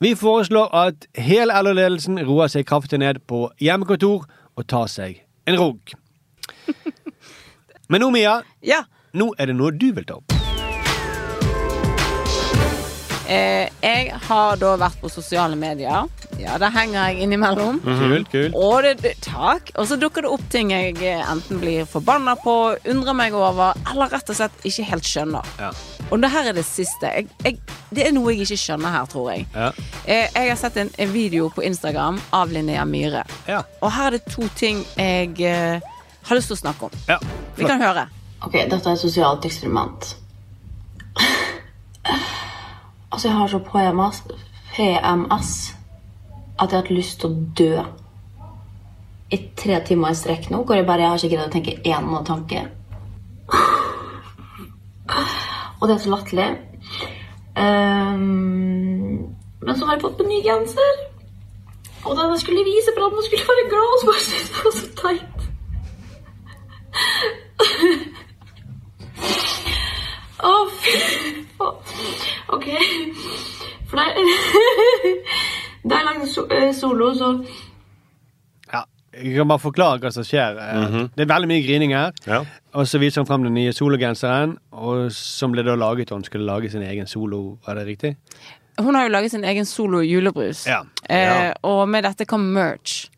Speaker 1: Vi foreslår at hele LO-ledelsen roer seg kraftig ned på hjemmekontor og tar seg en rugg. Men nå, Mia,
Speaker 2: Ja.
Speaker 1: nå er det noe du vil ta opp.
Speaker 2: Eh, jeg har da vært på sosiale medier. Ja, der henger jeg innimellom.
Speaker 1: Kult, kult.
Speaker 2: Og det, det, takk. Og så dukker det opp ting jeg eh, enten blir forbanna på, undrer meg over, eller rett og slett ikke helt skjønner.
Speaker 1: Ja.
Speaker 2: Og det her er det siste. Jeg, jeg, det er noe jeg ikke skjønner her, tror jeg.
Speaker 1: Ja.
Speaker 2: Eh, jeg har sett en, en video på Instagram av Linnea Myhre.
Speaker 1: Ja.
Speaker 2: Og her er det to ting jeg eh, har lyst til å snakke om.
Speaker 1: Ja.
Speaker 2: Vi kan høre.
Speaker 9: Ok, dette er et sosialt eksperiment. altså, jeg har så PMS, PMS at jeg har hatt lyst til å dø. I tre timer i strekk nå, hvor jeg bare jeg har ikke greid å tenke én tanke. Og det er så latterlig. Um, men så har jeg fått på ny genser. Og da jeg skulle vise for at man skulle være glad, og så bare sitte det så teit. Å, fy faen. OK. For det er, so eh, solo, så
Speaker 1: Ja, Jeg kan bare forklare hva som skjer. Eh, Det er veldig mye grining her.
Speaker 3: Ja.
Speaker 1: Og så viser han frem den nye sologenseren, og som ble da laget og hun skulle lage sin egen solo. Var det riktig?
Speaker 2: Hun har jo laget sin egen solo julebrus.
Speaker 1: Ja.
Speaker 2: Eh,
Speaker 1: Ja.
Speaker 2: og med dette kom merch.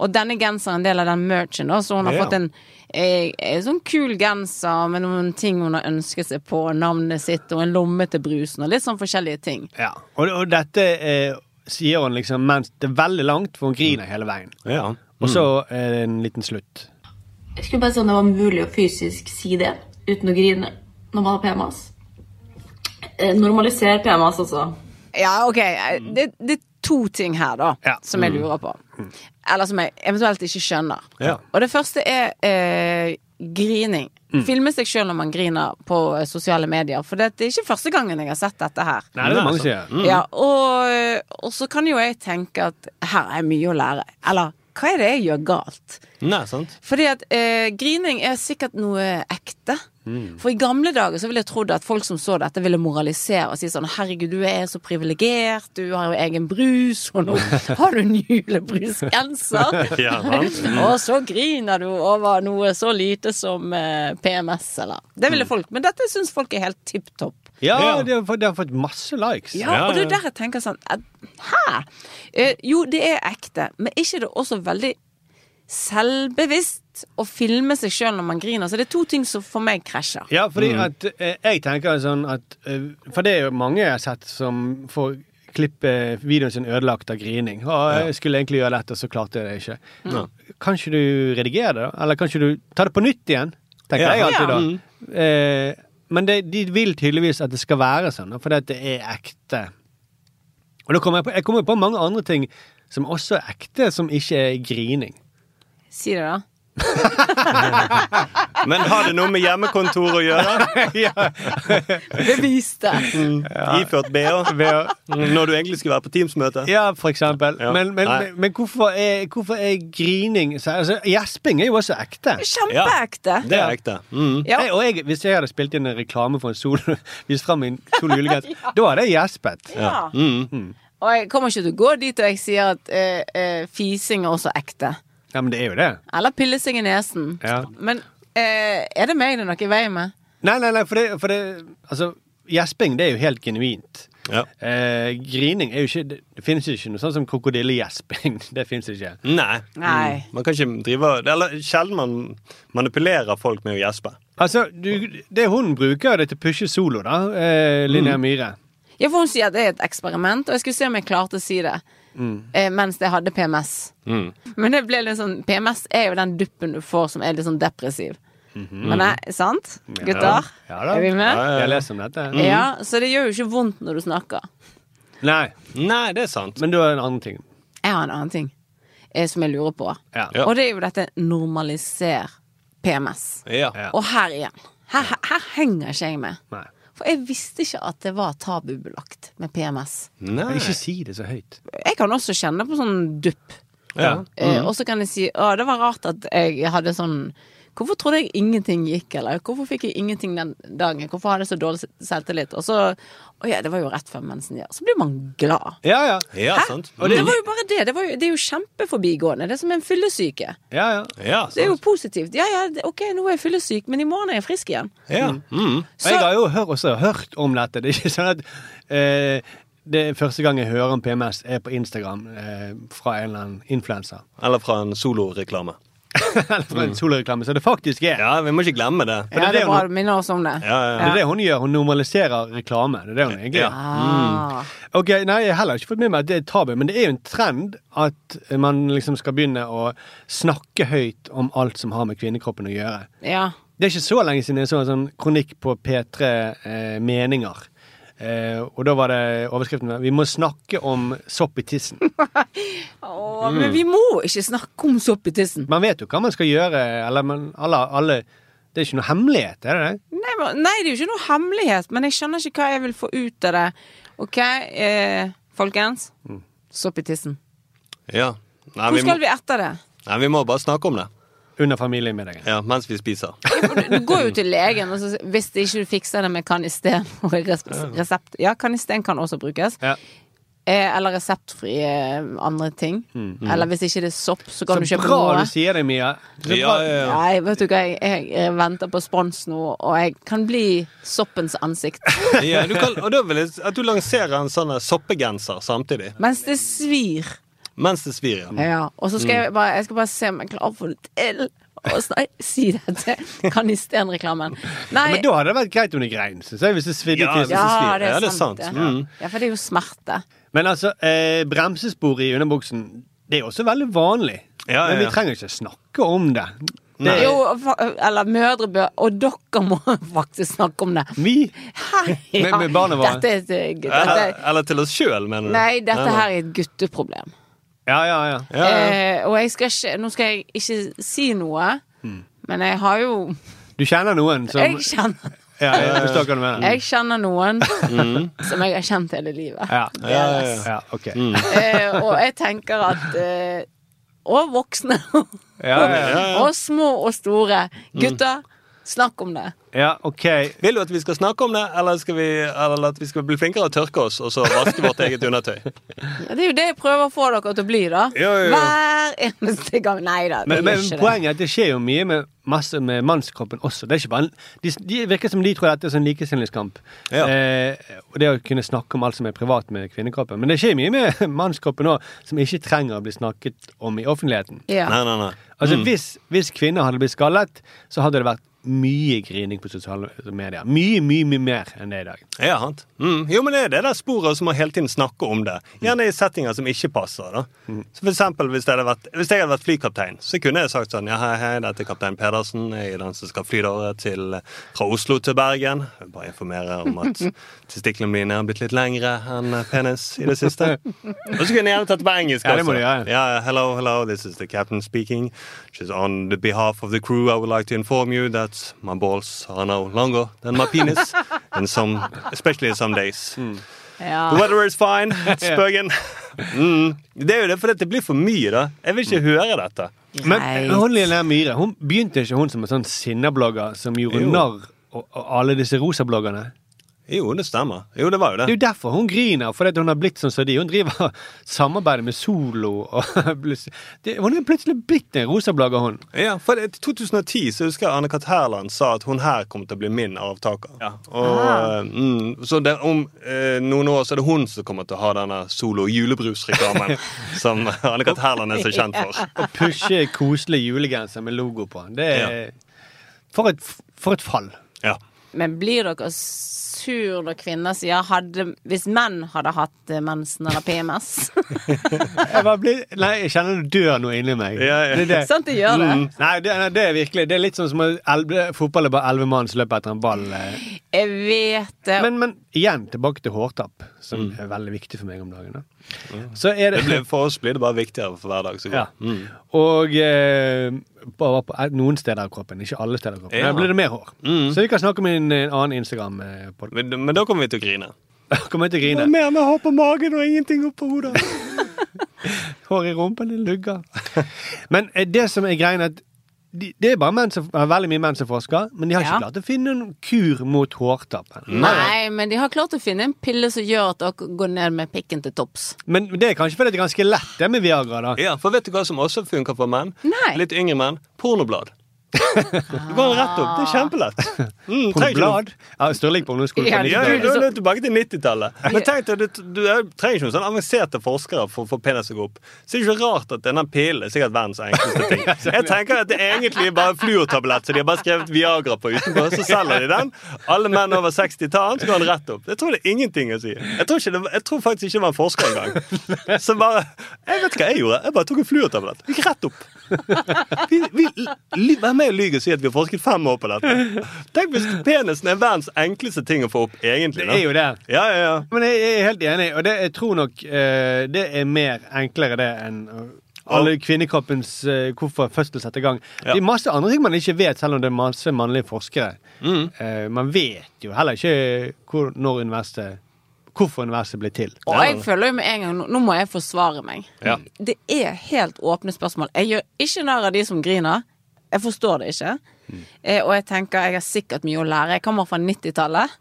Speaker 2: Og denne genseren er en del av den merchen, da, så hun har
Speaker 1: Ja.
Speaker 2: fått en, eh, en sånn kul genser med noen ting hun har ønsket seg på, navnet sitt og en lomme til brusen og litt sånn forskjellige ting.
Speaker 1: Ja. Og, og dette eh, sier hun liksom mens det er veldig langt, for hun griner hele veien.
Speaker 3: Ja.
Speaker 1: Og så er det en liten slutt.
Speaker 9: Jeg skulle bare si om det var mulig å fysisk si det uten å grine når man har PMAS. Normalisere Normaliser PMS, altså.
Speaker 2: Ja, OK. Det, det er to ting her, da,
Speaker 1: Ja.
Speaker 2: som jeg lurer på. Eller som jeg eventuelt ikke skjønner.
Speaker 1: Ja.
Speaker 2: Og det første er eh, grining.
Speaker 1: Mm.
Speaker 2: Filme seg sjøl når man griner på eh, sosiale medier. For det er ikke første gangen jeg har sett dette her.
Speaker 1: Nei, det er mange sier. Mm.
Speaker 2: Ja, og, og så kan jo jeg tenke at her er mye å lære. Eller hva er det jeg gjør galt?
Speaker 3: Nei, sant?
Speaker 2: Fordi at eh, grining er sikkert noe ekte.
Speaker 3: Mm.
Speaker 2: For i gamle dager så ville jeg trodd at folk som så dette, ville moralisere og si sånn Herregud, du er så privilegert, du har jo egen brus, og nå har du en julebrusgenser.
Speaker 3: Ja, sant. Mm.
Speaker 2: og så griner du over noe så lite som eh, PMS, eller Det ville folk. Men dette syns folk er helt tipp topp.
Speaker 1: Ja, De, har fått, de har fått masse likes.
Speaker 2: Ja, og det er der jeg tenker sånn Hæ? Eh, jo, det er ekte, men er ikke det også veldig selvbevisst å filme seg sjøl når man griner? Så det er to ting som for meg krasjer.
Speaker 1: Ja, fordi at eh, jeg tenker sånn at eh, For det er jo mange jeg har sett som får klippe videoen sin ødelagt av grining. Og jeg skulle egentlig gjøre dette, så klarte jeg det ikke.
Speaker 3: Mm.
Speaker 1: Kan ikke du redigere det, da? Eller kan ikke du ta det på nytt igjen? Tenker
Speaker 3: Ja.
Speaker 1: jeg alltid da.
Speaker 3: Ja.
Speaker 1: Eh, men det, de vil tydeligvis at det skal være sånn, fordi at det er ekte. Og da kommer jeg på, jeg kommer på mange andre ting som også er ekte, som ikke er grining.
Speaker 2: Si det, da.
Speaker 3: Men har det noe med hjemmekontor å gjøre?
Speaker 2: Bevis det.
Speaker 3: Mm. Iført BH? Mm, Når du egentlig skulle være på Teams-møte?
Speaker 1: Ja, for eksempel.
Speaker 3: Ja.
Speaker 1: Men, men, men hvorfor, er, hvorfor er grining så- altså, Gjesping er jo også ekte.
Speaker 2: Kjempeekte.
Speaker 3: Det er ekte. Mm.
Speaker 2: Ja.
Speaker 1: Jeg, og jeg, hvis jeg hadde spilt inn en reklame for en sol, vist fram min sol julegenser, da hadde jeg gjespet.
Speaker 2: Ja.
Speaker 3: Mm.
Speaker 2: Og jeg kommer ikke til å gå dit og jeg sier at eh, eh, fising er også ekte.
Speaker 1: Ja, men det er jo det.
Speaker 2: Eller pille seg i nesen.
Speaker 1: Ja.
Speaker 2: Men eh, er det meg det er noe i veien med?
Speaker 1: Nei, nei, nei, for det, for det Altså, gjesping, det er jo helt genuint.
Speaker 3: Ja.
Speaker 1: Eh, grining er jo ikke Det, det finnes jo ikke noe sånn som krokodillegjesping. Det finnes ikke.
Speaker 3: Nei.
Speaker 2: Nei.
Speaker 3: Mm. Man kan ikke drive Eller sjelden man manipulerer folk med å gjespe.
Speaker 1: Altså, du, det hun bruker det til å pushe solo, da, eh, Linnea
Speaker 3: Mm.
Speaker 1: Myhre.
Speaker 2: Ja, for hun sier at det er et eksperiment, og jeg skulle se om jeg klarte å si det
Speaker 1: Mm.
Speaker 2: eh, mens jeg hadde PMS.
Speaker 3: Mm.
Speaker 2: Men det ble litt sånn PMS er jo den duppen du får som er litt sånn depressiv. Men nei, sant? Gutter?
Speaker 1: Mhm. Ja.
Speaker 2: Er vi med?
Speaker 1: Jeg leser om dette.
Speaker 2: Ja, så det gjør jo ikke vondt når du snakker.
Speaker 1: Nei.
Speaker 3: Nei, det er sant.
Speaker 1: Men du har en annen ting.
Speaker 2: Jeg har en annen ting eh, som jeg lurer på.
Speaker 1: Ja.
Speaker 3: Ja.
Speaker 2: Og det er jo dette normaliser PMS.
Speaker 3: Ja.
Speaker 1: Ja.
Speaker 2: Og her igjen. Her, her, her henger ikke jeg med.
Speaker 1: Nei.
Speaker 2: For jeg visste ikke at det var tabubelagt med PMS.
Speaker 3: Nei.
Speaker 1: Men ikke si det så høyt.
Speaker 2: Jeg kan også kjenne på sånn dupp.
Speaker 3: Ja.
Speaker 2: Eh,
Speaker 3: Mm.
Speaker 2: og så kan jeg si å, det var rart at jeg hadde sånn Hvorfor trodde jeg ingenting gikk, eller hvorfor fikk jeg ingenting den dagen? Hvorfor hadde jeg så dårlig selvtillit? Og så Å ja, det var jo rett før mensen. Ja. Så blir man glad.
Speaker 1: Ja, ja.
Speaker 3: Ja,
Speaker 2: Hæ?
Speaker 3: sant.
Speaker 2: Og det var jo bare det. Det, var jo, det er jo kjempeforbigående. Det er som en fyllesyke.
Speaker 1: Ja, ja.
Speaker 3: Ja,
Speaker 2: Det er jo positivt. Ja ja, ok, nå er jeg fyllesyk, men i morgen er jeg frisk igjen.
Speaker 3: Ja. Mm.
Speaker 1: Og jeg har jo hør, også hørt om dette. Det er ikke sånn at eh, det er første gang jeg hører om PMS, er på Instagram eh, fra en eller annen influenser.
Speaker 3: Eller fra en soloreklame.
Speaker 1: eller fra en soloreklame, så det faktisk er.
Speaker 3: Ja, vi må ikke glemme det.
Speaker 1: For
Speaker 2: Ja,
Speaker 1: det,
Speaker 2: det
Speaker 1: er det, hun,
Speaker 2: minner oss om det.
Speaker 3: Ja, ja,
Speaker 1: det er det hun gjør. Hun normaliserer reklame. Det er det hun egentlig gjør.
Speaker 2: Ah.
Speaker 1: Ok, nei, Jeg har heller ikke fått med meg at det er tabu, men det er jo en trend at man liksom skal begynne å snakke høyt om alt som har med kvinnekroppen å gjøre.
Speaker 2: Ja.
Speaker 1: Det er ikke så lenge siden jeg så en sånn kronikk på P3 eh, Meninger. Eh, og da var det overskriften 'Vi må snakke om sopp i tissen'.
Speaker 2: Åh, Men vi må ikke snakke om sopp i tissen.
Speaker 1: Man vet jo hva man skal gjøre, eller man, alle, alle Det er ikke noe hemmelighet, er det det?
Speaker 2: Nei, men- nei, det er jo ikke noe hemmelighet, men jeg skjønner ikke hva jeg vil få ut av det. OK, eh, folkens. Sopp i tissen.
Speaker 3: Ja. Nei,
Speaker 2: Hvor
Speaker 3: vi må,
Speaker 2: skal vi etter det?
Speaker 3: nei, vi må bare snakke om det.
Speaker 1: Under familiemiddagen.
Speaker 3: Ja, mens vi spiser.
Speaker 2: Du går jo til legen, og så, hvis det ikke du fikser det med kanisten og resept Ja, kanisten kan også brukes.
Speaker 1: Ja.
Speaker 2: Eh, eller reseptfrie andre ting. Eller hvis ikke det er sopp, så kan
Speaker 1: Så
Speaker 2: du kjøpe
Speaker 1: bra
Speaker 2: noe.
Speaker 1: du sier det, Mia. Så
Speaker 3: Ja,
Speaker 1: bra.
Speaker 3: ja, ja.
Speaker 2: Nei, vet du hva, jeg, jeg venter på spons nå, og jeg kan bli soppens ansikt.
Speaker 3: Ja, du kan, og da vil jeg at du lanserer en sånn soppegenser samtidig.
Speaker 2: Mens det svir.
Speaker 3: Mens det svir, ja.
Speaker 2: Ja, og så skal jeg bare, jeg skal bare se om jeg klarer å få det til. Og snart, si det til Canisten-reklamen. Nei,
Speaker 1: Men da hadde det vært greit om det grein, jeg, hvis det svidde
Speaker 3: Ja,
Speaker 2: ja,
Speaker 1: så svir
Speaker 2: det
Speaker 3: Ja, det er
Speaker 2: sant. det.
Speaker 3: Mm.
Speaker 2: Ja, for det er jo smerte.
Speaker 1: Men altså, eh, bremsespor i underbuksen, det er også veldig vanlig.
Speaker 3: Ja, ja,
Speaker 1: Men vi trenger ikke snakke om det.
Speaker 3: Nei.
Speaker 1: det
Speaker 2: Jo, eller mødre bør Og dere må faktisk snakke om det.
Speaker 1: vi
Speaker 2: Hei,
Speaker 1: Med- med barna våre.
Speaker 2: Dette er et eh, dette,
Speaker 3: Eller, eller til oss sjøl, mener du?
Speaker 2: Nei, dette
Speaker 3: nei.
Speaker 2: her er et gutteproblem.
Speaker 1: Ja, ja, ja.
Speaker 2: Eh, og jeg skal ikke Nå skal jeg ikke si noe, Men jeg har jo
Speaker 1: Du kjenner noen som
Speaker 2: Jeg kjenner,
Speaker 1: Ja, jeg
Speaker 2: jeg kjenner noen
Speaker 1: Mm.
Speaker 2: som jeg har kjent hele livet.
Speaker 1: Ja,
Speaker 2: Ja, ja, ja.
Speaker 1: ja, ok.
Speaker 2: Eh, og jeg tenker at eh, Og voksne.
Speaker 1: Ja, ja, ja.
Speaker 2: Og små og store. Gutter, snakk om det.
Speaker 1: Ja, ok.
Speaker 3: Vil du at vi skal snakke om det, eller, skal vi, eller at vi skal bli flinkere å tørke oss og så vaske vårt eget undertøy?
Speaker 2: Ja, det er jo det jeg prøver å få dere til å bli, da.
Speaker 3: Jo, jo, jo.
Speaker 2: Hver eneste gang. Nei da.
Speaker 1: Men, men poenget er at det skjer jo mye med masse med mannskroppen også. Det er ikke bare, de, de virker som de tror dette er sånn likestillingskamp.
Speaker 3: Ja.
Speaker 1: Eh, og det å kunne snakke om alt som er privat med kvinnekroppen. Men det skjer mye med mannskroppen òg som ikke trenger å bli snakket om i offentligheten.
Speaker 2: Ja.
Speaker 3: Nei, nei, nei.
Speaker 1: Altså
Speaker 3: Mm.
Speaker 1: hvis, hvis kvinner hadde blitt skallet, så hadde det vært mye grining på sosiale medier. Mye, mye, mye mer enn det i dag.
Speaker 3: Ja, sant. Mm. Jo, men det er det der sporet som må hele tiden snakke om det. Gjerne i settinger som ikke passer. da. Så for eksempel, hvis, vært, hvis jeg hadde vært flykaptein, så kunne jeg sagt sånn Ja, hei, hei, dette er kaptein Pedersen. Jeg er den som skal fly dere til, fra Oslo til Bergen. Jeg bare informere om at testiklene mine har blitt litt lengre enn penis i det siste. Og så kunne jeg gjerne tatt det på engelsk
Speaker 1: Ja, det må
Speaker 3: også.
Speaker 1: du gjøre.
Speaker 3: Ja, hello, hello, this is the captain speaking. She's on the behalf of the crew, I would like to inform you that my balls are no longer than my penis. And some, especially some days.
Speaker 2: Ja.
Speaker 3: The weather is fine. Spøken. Mm. Det er jo det for dette blir for mye, da. Jeg vil ikke høre dette.
Speaker 1: Men hun Lene Myhre hun begynte ikke hun som en sånn sinneblogger som gjorde narr av av alle disse rosabloggerne?
Speaker 3: Jo, det stemmer. Jo, det var jo
Speaker 1: Det Det er jo derfor hun griner, fordi hun har blitt sånn som de. Hun driver samarbeidet samarbeider med Solo og det, Hun er plutselig blitt en rosablogger, hun.
Speaker 3: Ja, for i 2010 så husker jeg Anne-Kat. Hærland sa at hun her kommer til å bli min arvtaker. Og,
Speaker 2: Ah.
Speaker 3: mm, så det, om eh, noen år så er det hun som kommer til å ha denne Solo julebrusreklamen som Anne-Kat. Hærland er så kjent for.
Speaker 1: Å pushe koselig julegenser med logo på. Det er for, et, for et fall.
Speaker 3: Ja.
Speaker 2: Men blir dere sur når kvinner sier hadde, Hvis menn hadde hatt eh, mensen eller PMS?
Speaker 1: Jeg, bare blir, nei, jeg kjenner det dør noe inni meg.
Speaker 3: Ja, ja.
Speaker 1: Det, det.
Speaker 2: Sant, det gjør det.
Speaker 1: Mm. Nei, det, nei, det er virkelig Det er litt sånn som elve, fotball er bare elleve mann som løper etter en ball. eh.
Speaker 2: Jeg vet det.
Speaker 1: Men, men igjen tilbake til hårtapp, som er veldig viktig for meg om dagen. Da. Så er det,
Speaker 3: Det blir, for oss blir det bare viktigere for hver dag som går.
Speaker 1: Ja.
Speaker 3: Mm.
Speaker 1: Og eh, bare på eh, noen steder av kroppen, ikke alle steder av kroppen.
Speaker 3: Ja.
Speaker 1: Der blir det mer hår.
Speaker 3: Mm.
Speaker 1: Så vi kan snakke om en, en annen Instagram-podkast.
Speaker 3: Men, men da kommer vi til å grine.
Speaker 1: Kommer vi til å grine.
Speaker 3: Mer med hår på magen og ingenting oppå hodet.
Speaker 1: Hår i rumpen, din lugger. Men eh, det som er greien, er at de, det er bare menn som, er veldig mye menn som forsker, men de har ikke
Speaker 2: Ja.
Speaker 1: klart å finne noen kur mot hårtappen.
Speaker 2: Nei, men de har klart å finne en pille som gjør at dere går ned med pikken til topps.
Speaker 1: Men det er kanskje fordi det er ganske lett, det med Viagra. da.
Speaker 3: Ja, for vet du hva som også funker for menn?
Speaker 2: Nei.
Speaker 3: Litt yngre menn. Pornoblad. Du går rett opp. Det er kjempelett. Mm, trenger ikke
Speaker 1: Blad. Ja, Stirling på ungdomsskolen.
Speaker 2: Ja,
Speaker 3: Ja,
Speaker 2: Du,
Speaker 3: du er tilbake til 90-tallet. Men tenk deg, du, du er- trenger ikke noen sånn avanserte forskere for å få penis til å gå opp. Så det er ikke rart at denne pillen er sikkert verdens enkleste ting. Jeg tenker at det er egentlig bare fluortablett, så de har bare skrevet Viagra på utenpå. Så selger de den. Alle menn over 60 tar den, så går den rett opp. Jeg tror det er ingenting å si. Jeg tror, det, jeg tror faktisk ikke det var en forsker engang. Så bare Jeg vet hva jeg gjorde. Jeg bare tok en fluortablett. Gikk rett opp. Vi, vi, Med og lyg og si at vi har forsket fem år på dette. Tenk hvis penisen er verdens enkleste ting å få opp, egentlig.
Speaker 1: Det er jo det.
Speaker 3: Ja, ja, ja.
Speaker 1: Men jeg jeg er helt enig, og det, jeg tror nok uh, det er mer enklere det enn alle kvinnekroppens uh, hvorfor fødsel setter i gang.
Speaker 3: Ja.
Speaker 1: Det er masse andre ting man ikke vet, selv om det er masse mannlige forskere.
Speaker 3: Mm.
Speaker 1: Uh, man vet jo heller ikke hvor, når universet Hvorfor universet ble til.
Speaker 2: Og jeg føler jo med en gang nå må jeg forsvare meg.
Speaker 3: Ja.
Speaker 2: Det er helt åpne spørsmål. Jeg gjør ikke narr av de som griner. Jeg forstår det ikke. Eh, og jeg tenker jeg har sikkert mye å lære. Jeg kommer fra 90-tallet.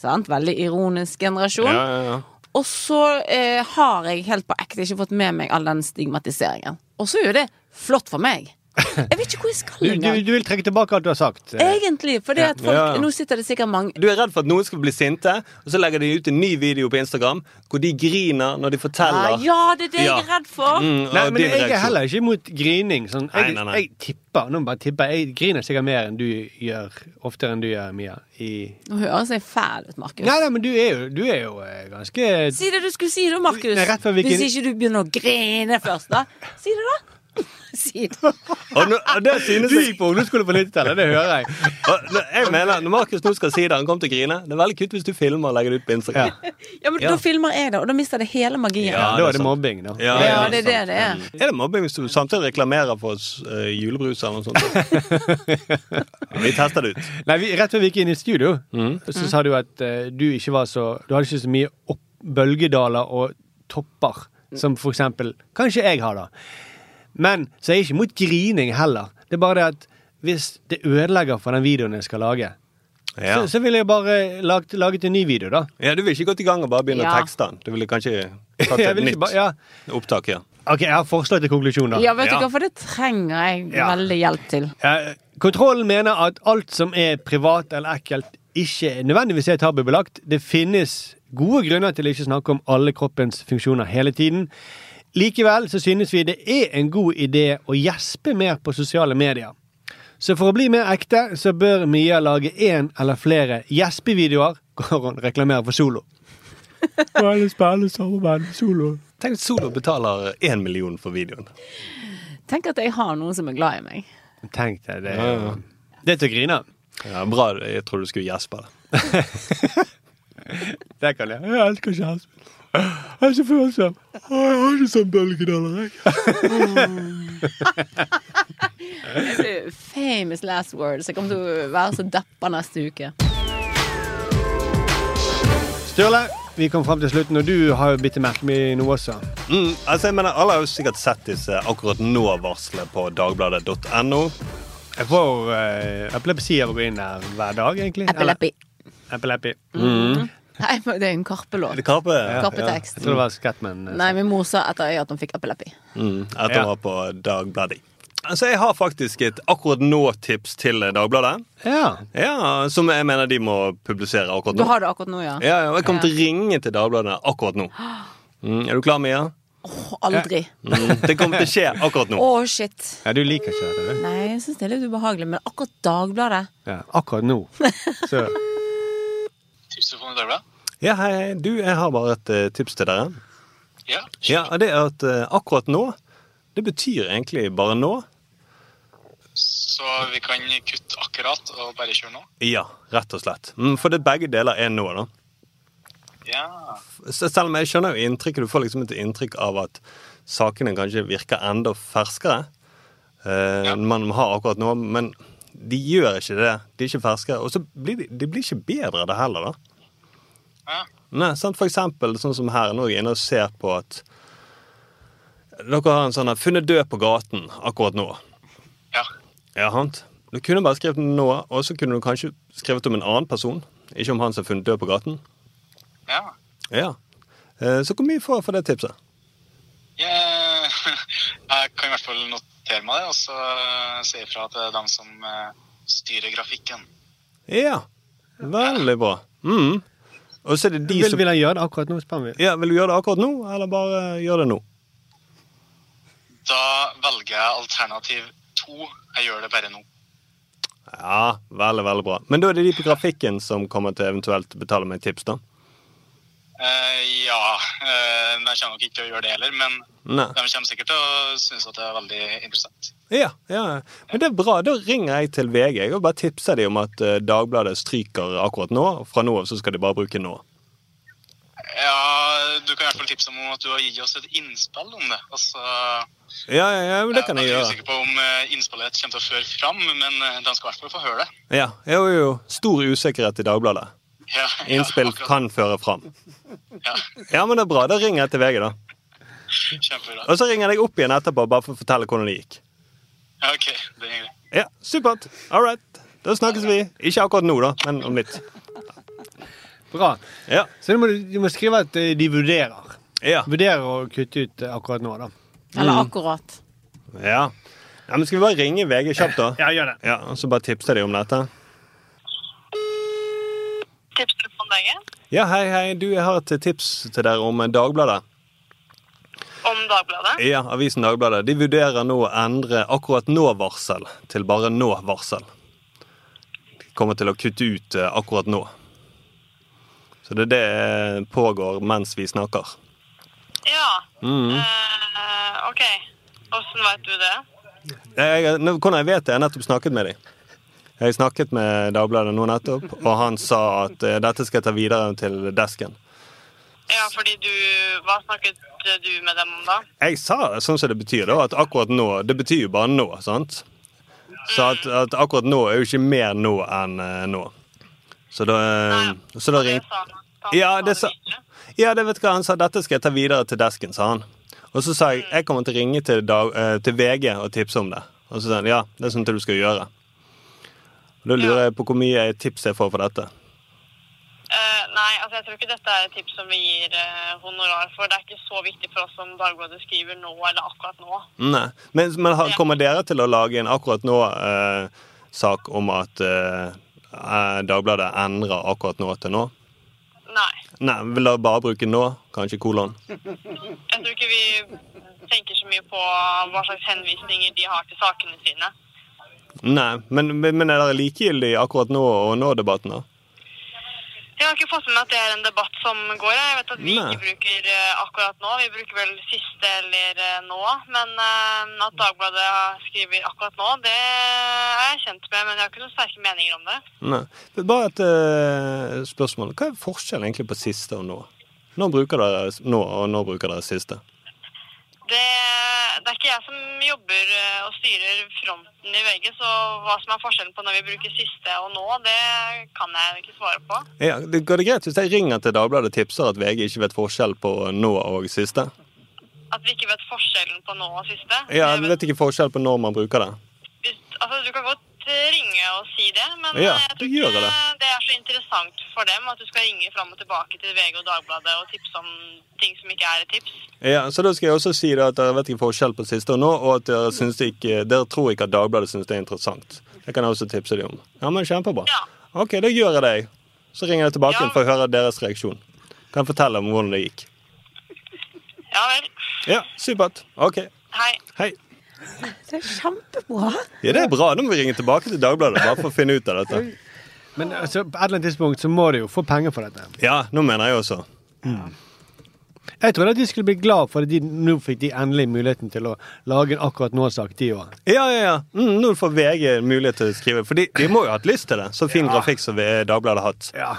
Speaker 2: Sant? Veldig ironisk generasjon.
Speaker 3: ja, ja, ja.
Speaker 2: Og så eh, har jeg helt på ekte ikke fått med meg all den stigmatiseringen. Og så er jo det flott for meg. Jeg vet ikke hvor jeg skal
Speaker 1: Du, du, du vil trekke tilbake alt du har sagt.
Speaker 2: Egentlig. For at folk,
Speaker 3: Ja.
Speaker 2: nå sitter det sikkert mange
Speaker 3: Du er redd for at noen skal bli sinte, og så legger de ut en ny video på Instagram hvor de griner når de forteller.
Speaker 2: Ah, Ja, det er det jeg er redd for.
Speaker 3: Mm,
Speaker 1: Nei, men jeg er heller ikke imot grining. Sånn. Jeg,
Speaker 3: Nei, nei, nei.
Speaker 1: jeg tipper, nå bare tipper jeg griner sikkert mer enn du gjør, oftere enn du gjør, Mia. I...
Speaker 2: Nå høres jeg fæl ut, Markus.
Speaker 1: Nei, nei, men du er jo, du er jo eh, ganske
Speaker 2: Si det du skulle si, da, Markus. Hvis
Speaker 1: ikke
Speaker 2: du begynner å grine først, da. Si det, da. Si det.
Speaker 3: Og, nå, og det synes
Speaker 1: Du
Speaker 3: jeg
Speaker 1: på ungdomsskole på 90-tallet, det hører jeg.
Speaker 3: og, nå- jeg mener, Når Markus nå skal si det, han kommer til å grine. Det er veldig kutt hvis du filmer og legger det ut på Instagram.
Speaker 2: Ja, men
Speaker 3: Ja.
Speaker 2: Da filmer jeg det, og da mister det hele magien.
Speaker 3: Ja,
Speaker 1: Da
Speaker 3: er
Speaker 1: det mobbing, da.
Speaker 3: Ja,
Speaker 2: Ja,
Speaker 3: ja,
Speaker 2: det er det det er.
Speaker 3: Er det mobbing hvis du samtidig reklamerer for uh, julebrus eller noe sånt? Vi tester det ut.
Speaker 1: Nei, vi, Rett før vi gikk inn i studio,
Speaker 3: Mm.
Speaker 1: så sa du at uh, du ikke var så Du hadde ikke så mye opp, bølgedaler og topper som for eksempel Kanskje jeg har, da. Men så er jeg ikke mot grining heller. Det er bare det at hvis det ødelegger for den videoen jeg skal lage,
Speaker 3: Ja.
Speaker 1: så, så ville jeg bare laget, laget en ny video, da.
Speaker 3: ja, Du ville ikke gått i gang og bare begynne
Speaker 1: Ja.
Speaker 3: å tekste den? Du ville kanskje tatt et
Speaker 1: vil
Speaker 3: nytt
Speaker 1: ba- ja.
Speaker 3: opptak? ja.
Speaker 1: OK, jeg har forslag til konklusjon, da.
Speaker 2: Ja, vet du hva, for det trenger jeg
Speaker 1: Ja.
Speaker 2: veldig hjelp til.
Speaker 1: Ja, kontrollen mener at alt som er privat eller ekkelt, ikke nødvendigvis er tabubelagt. Det finnes gode grunner til å ikke snakke om alle kroppens funksjoner hele tiden. Likevel så synes vi det er en god idé å gjespe mer på sosiale medier. Så for å bli mer ekte, så bør Mia lage én eller flere gjespevideoer hvor hun reklamerer for Solo. Alle spiller sammen Solo.
Speaker 3: Tenk at Solo betaler én million for videoen.
Speaker 2: Tenk at jeg har noen som er glad i meg.
Speaker 1: Tenk deg, det,
Speaker 3: Ja, ja.
Speaker 1: det er til å grine.
Speaker 3: Ja, Bra. Jeg tror du skulle gjespe det.
Speaker 1: Det kan jeg. Jeg elsker ikke min. Jeg er så følsom. Jeg har ikke sånn bølgedaler,
Speaker 2: Det er Famous last words. Jeg kommer til å være så deppa neste uke.
Speaker 1: Sturle, vi kom fram til slutten, og du har jo bitt merke med noe også.
Speaker 3: Mm, altså jeg mener, Alle har jo sikkert sett disse akkurat nå-varslene på dagbladet.no.
Speaker 1: Jeg får uh, epilepsi av å gå inn der hver dag, egentlig.
Speaker 2: Epilepi.
Speaker 1: Eller- Epilepi.
Speaker 3: Mm.
Speaker 2: Nei, det er en Karpe-låt.
Speaker 3: Karpe,
Speaker 2: Karpetekst.
Speaker 1: Jeg tror det var Scatman.
Speaker 2: Nei, min mor sa etter øyet at hun fikk epilepi.
Speaker 3: Mm, etter
Speaker 1: Ja.
Speaker 3: å ha på Dagbladet. Så Jeg har faktisk et akkurat nå-tips til Dagbladet.
Speaker 1: Ja.
Speaker 3: Ja, Som jeg mener de må publisere akkurat nå.
Speaker 2: Du har det akkurat nå, ja?
Speaker 3: Ja, ja, og Jeg kommer til å ringe til Dagbladet akkurat nå. Mm, er du klar, Mia?
Speaker 2: Aldri.
Speaker 3: Mm, det kommer til å skje akkurat
Speaker 2: Å,
Speaker 3: oh,
Speaker 2: shit.
Speaker 1: Ja, du liker ikke det? du?
Speaker 2: Nei, jeg syns det er litt ubehagelig, men akkurat Dagbladet
Speaker 1: Ja, akkurat nå. Så
Speaker 10: Tipstelefonen i Dagbladet?
Speaker 3: Ja, hei. Du, jeg har bare et uh, tips til dere.
Speaker 10: Ja.
Speaker 3: Ja, det er at uh, akkurat nå, det betyr egentlig bare nå.
Speaker 10: Så vi kan kutte akkurat og bare kjøre nå?
Speaker 3: Ja, rett og slett. Mm, for det begge deler er nå, da.
Speaker 10: Ja.
Speaker 3: Så selv om jeg skjønner jo inntrykket, du får liksom et inntrykk av at sakene kanskje virker enda ferskere. Eh, Man har akkurat nå, men de gjør ikke det. De er ikke ferskere. Og så blir de, de blir ikke bedre det heller, da.
Speaker 10: Ja.
Speaker 3: Nei, sant? For eksempel sånn som her, nå er jeg inne og ser på at dere har en sånn her 'funnet død på gaten' akkurat nå.
Speaker 10: Ja.
Speaker 3: Ja, sant? Du kunne bare skrevet nå, og så kunne du kanskje skrevet om en annen person. Ikke om han som er funnet død på gaten.
Speaker 10: Ja.
Speaker 3: Ja. Eh, Så hvor mye får jeg for det tipset?
Speaker 10: Jeg, jeg kan i hvert fall notere meg det, og så si ifra til dem som eh, styrer grafikken.
Speaker 3: Ja. Veldig bra. Mm. Og så er det de
Speaker 1: vil,
Speaker 3: som
Speaker 1: vil han gjøre det akkurat nå, spør vi.
Speaker 3: Ja, Vil du gjøre det akkurat nå, eller bare gjøre det nå?
Speaker 10: Da velger jeg alternativ to. Jeg gjør det bare nå.
Speaker 3: Ja, veldig, veldig bra. Men da er det de på grafikken som kommer til eventuelt betale meg tips, da?
Speaker 10: Eh, ja, uh, de kommer nok ikke til å gjøre det heller, men
Speaker 3: Nei.
Speaker 10: de kommer sikkert til å synes at det er veldig interessant.
Speaker 3: Ja, ja. Men det er bra. Da ringer jeg til VG jeg, og bare tipser de om at eh, Dagbladet stryker akkurat nå. Fra nå av så skal de bare bruke nå.
Speaker 10: Ja, du kan i hvert fall tipse om at du har gitt oss et innspill om det. Altså,
Speaker 3: Ja, ja, ja, det kan jeg
Speaker 10: jeg er
Speaker 3: gjøre.
Speaker 10: usikker på om eh, innspillet kommer til å føre fram, men eh, de skal i hvert fall få høre det.
Speaker 3: Ja, jo, jo. Stor usikkerhet i Dagbladet.
Speaker 10: Ja,
Speaker 3: Innspill kan føre fram.
Speaker 10: Ja,
Speaker 3: Ja, men det er bra. Da ringer jeg til VG, da.
Speaker 10: kjempebra.
Speaker 3: Og så ringer jeg deg opp igjen etterpå, bare for å fortelle hvordan det gikk.
Speaker 10: Ja, ok, det er.
Speaker 3: Ja, supert. All right. Da snakkes vi. Ikke akkurat nå, da, men om litt.
Speaker 1: Bra.
Speaker 3: Ja.
Speaker 1: Så du må, du må skrive at eh, de vurderer.
Speaker 3: Ja.
Speaker 1: Vurderer å kutte ut eh, akkurat nå, da.
Speaker 2: Eller
Speaker 3: Mm.
Speaker 2: akkurat.
Speaker 3: Ja. ja. Men skal vi bare ringe VG kjapt, da?
Speaker 1: Ja, gjør det.
Speaker 3: Ja, Og så bare tipse de om dette?
Speaker 11: Tipstelefon VG.
Speaker 3: Ja, hei, hei. Du, jeg har et tips til dere om Dagbladet.
Speaker 11: Om Dagbladet.
Speaker 3: Ja, avisen Dagbladet. De vurderer nå å endre akkurat nå-varsel til bare nå-varsel. De kommer til å kutte ut eh, akkurat nå. Så det er det eh, pågår mens vi snakker.
Speaker 11: Ja.
Speaker 3: Mm.
Speaker 11: Uh, OK. Åssen vet du det?
Speaker 3: Jeg, hvordan jeg vet det? Jeg har nettopp snakket med dem. Jeg snakket med Dagbladet nå nettopp, og han sa at eh, dette skal jeg ta videre til desken.
Speaker 11: Ja, fordi du Hva snakket du med dem om da?
Speaker 3: Jeg sa sånn som det betyr, da, at akkurat nå Det betyr jo bare nå, sant? Så at, at akkurat nå er jo ikke mer nå enn eh, nå. Så da, Nei, så da ringte Ja, det sa Ja, det vet hva han sa. Dette skal jeg ta videre til desken, sa han. Og så sa jeg jeg kommer til å ringe til, dag, eh, til VG og tipse om det. Og så sa han ja, det er sånt du skal gjøre. Da lurer jeg på hvor mye tips jeg får for dette.
Speaker 11: Uh, nei, altså jeg tror ikke dette er et tips som vi gir uh, honorar for. Det er ikke så viktig for oss om Dagbladet skriver nå eller akkurat nå.
Speaker 3: Nei. Men, men har- kommer dere til å lage en akkurat nå-sak om at eh, eh, Dagbladet endrer akkurat nå til nå?
Speaker 11: Nei.
Speaker 3: Nei, Vil dere bare bruke nå? Kanskje kolon?
Speaker 11: Jeg tror ikke vi tenker så mye på hva slags henvisninger de har til sakene sine.
Speaker 3: Nei, men, men er dere likegyldig akkurat nå og nå-debatten? da?
Speaker 11: Jeg har ikke fått med meg at det er en debatt som går. Jeg vet at vi
Speaker 3: Nei.
Speaker 11: ikke bruker eh, akkurat nå. Vi bruker vel siste eller eh, nå. Men eh, at Dagbladet skriver akkurat nå, det er jeg kjent med. Men jeg har ikke noen sterke meninger om det.
Speaker 3: Nei. Bare et spørsmål. Hva er forskjellen egentlig på siste og nå? Nå bruker dere nå, og nå bruker dere siste?
Speaker 11: Det? Det er ikke jeg som jobber eh, og styrer fronten i VG, så hva som er forskjellen på når vi bruker siste og nå, det kan jeg ikke svare på.
Speaker 3: Ja, det Går det greit hvis jeg ringer til Dagbladet og tipser at VG ikke vet forskjell på nå og siste?
Speaker 11: At vi ikke vet forskjellen på nå og siste.
Speaker 3: Ja, vi vet ikke forskjell på når man bruker det?
Speaker 11: Hvis, altså, du kan godt ringe og si det, men
Speaker 3: Ja,
Speaker 11: eh, jeg tror ikke
Speaker 3: det.
Speaker 11: det er så interessant for dem at du skal ringe fram og tilbake til VG og Dagbladet og tipse om ting som ikke er et tips.
Speaker 3: Ja, så da skal jeg også si at dere vet ikke forskjell på siste og nå, og at dere, syns ikke, dere tror ikke at Dagbladet syns det er interessant. Det kan jeg også tipse dem om. Ja, men Kjempebra. Ok, da gjør jeg det. Så ringer jeg tilbake ja. for å høre deres reaksjon. Kan jeg fortelle om hvordan det gikk.
Speaker 11: Ja vel.
Speaker 3: Ja, supert. Ok.
Speaker 11: Hei.
Speaker 3: Hei.
Speaker 2: Det er kjempebra.
Speaker 3: Ja, det er bra. Nå må vi ringe tilbake til Dagbladet bare for å finne ut av dette.
Speaker 1: Men altså, på et eller annet tidspunkt så må de jo få penger for dette.
Speaker 3: Ja, nå mener jeg også.
Speaker 1: Jeg trodde at de skulle bli glad for at de nå fikk de endelig muligheten til å lage en akkurat nå-sak, de òg.
Speaker 3: Ja, ja, ja. Mm, nå får VG mulighet til å skrive. For de, de må jo ha hatt lyst til det. Så fin
Speaker 1: Ja.
Speaker 3: grafikk som vi- Dagbladet har hatt.
Speaker 1: Ja.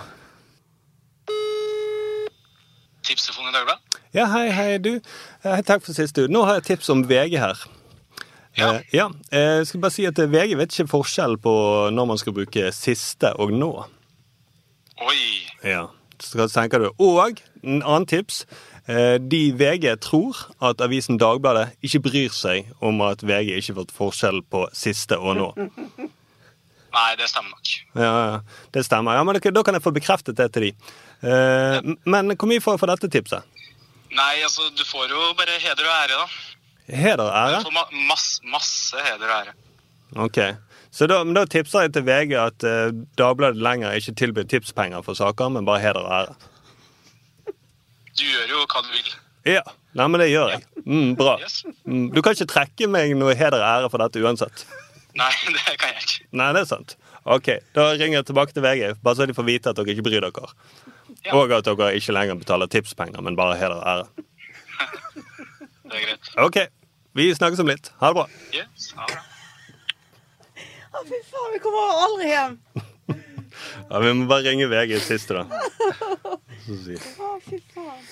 Speaker 10: Tipstelefonen i Dagbladet?
Speaker 3: Ja, hei, hei, du. Hei, takk for sist, du. Nå har jeg tips om VG her. Ja. Eh, ja. Eh, jeg skal bare si at eh, VG vet ikke forskjell på når man skal bruke siste og nå.
Speaker 10: Oi.
Speaker 3: Ja. Så tenker du. Og en annen tips. Eh, de VG tror at avisen Dagbladet ikke bryr seg om at VG ikke har fått forskjell på siste og nå.
Speaker 10: Nei, det stemmer nok.
Speaker 3: Ja, ja, det stemmer. Ja, men da- Da kan jeg få bekreftet det til de. Eh, Men hvor mye får jeg for dette tipset?
Speaker 10: Nei, altså, du får jo bare heder og ære, da.
Speaker 3: Heder og ære?
Speaker 10: Ma masse, masse heder og ære.
Speaker 3: Ok. Så da, da tipser jeg til VG at eh, Dagbladet lenger ikke tilbyr tipspenger for saker, men bare heder og ære.
Speaker 10: Du gjør jo hva du vil.
Speaker 3: Ja, Nei, men det gjør jeg. Mm, bra. Mm, du kan ikke trekke meg noe heder og ære for dette uansett.
Speaker 10: Nei, det kan jeg ikke.
Speaker 3: Nei, det er sant. Ok, Da ringer jeg tilbake til VG, bare så de får vite at dere ikke bryr dere. Og at dere ikke lenger betaler tipspenger, men bare heder og ære.
Speaker 10: Det er greit.
Speaker 3: Ok, vi snakkes om litt. Ha det bra.
Speaker 10: Yes, ha det.
Speaker 2: Å, fy faen, vi kommer aldri hjem.
Speaker 3: Ja, Vi må bare ringe VG siste, da. Så si.
Speaker 2: Å, fy faen.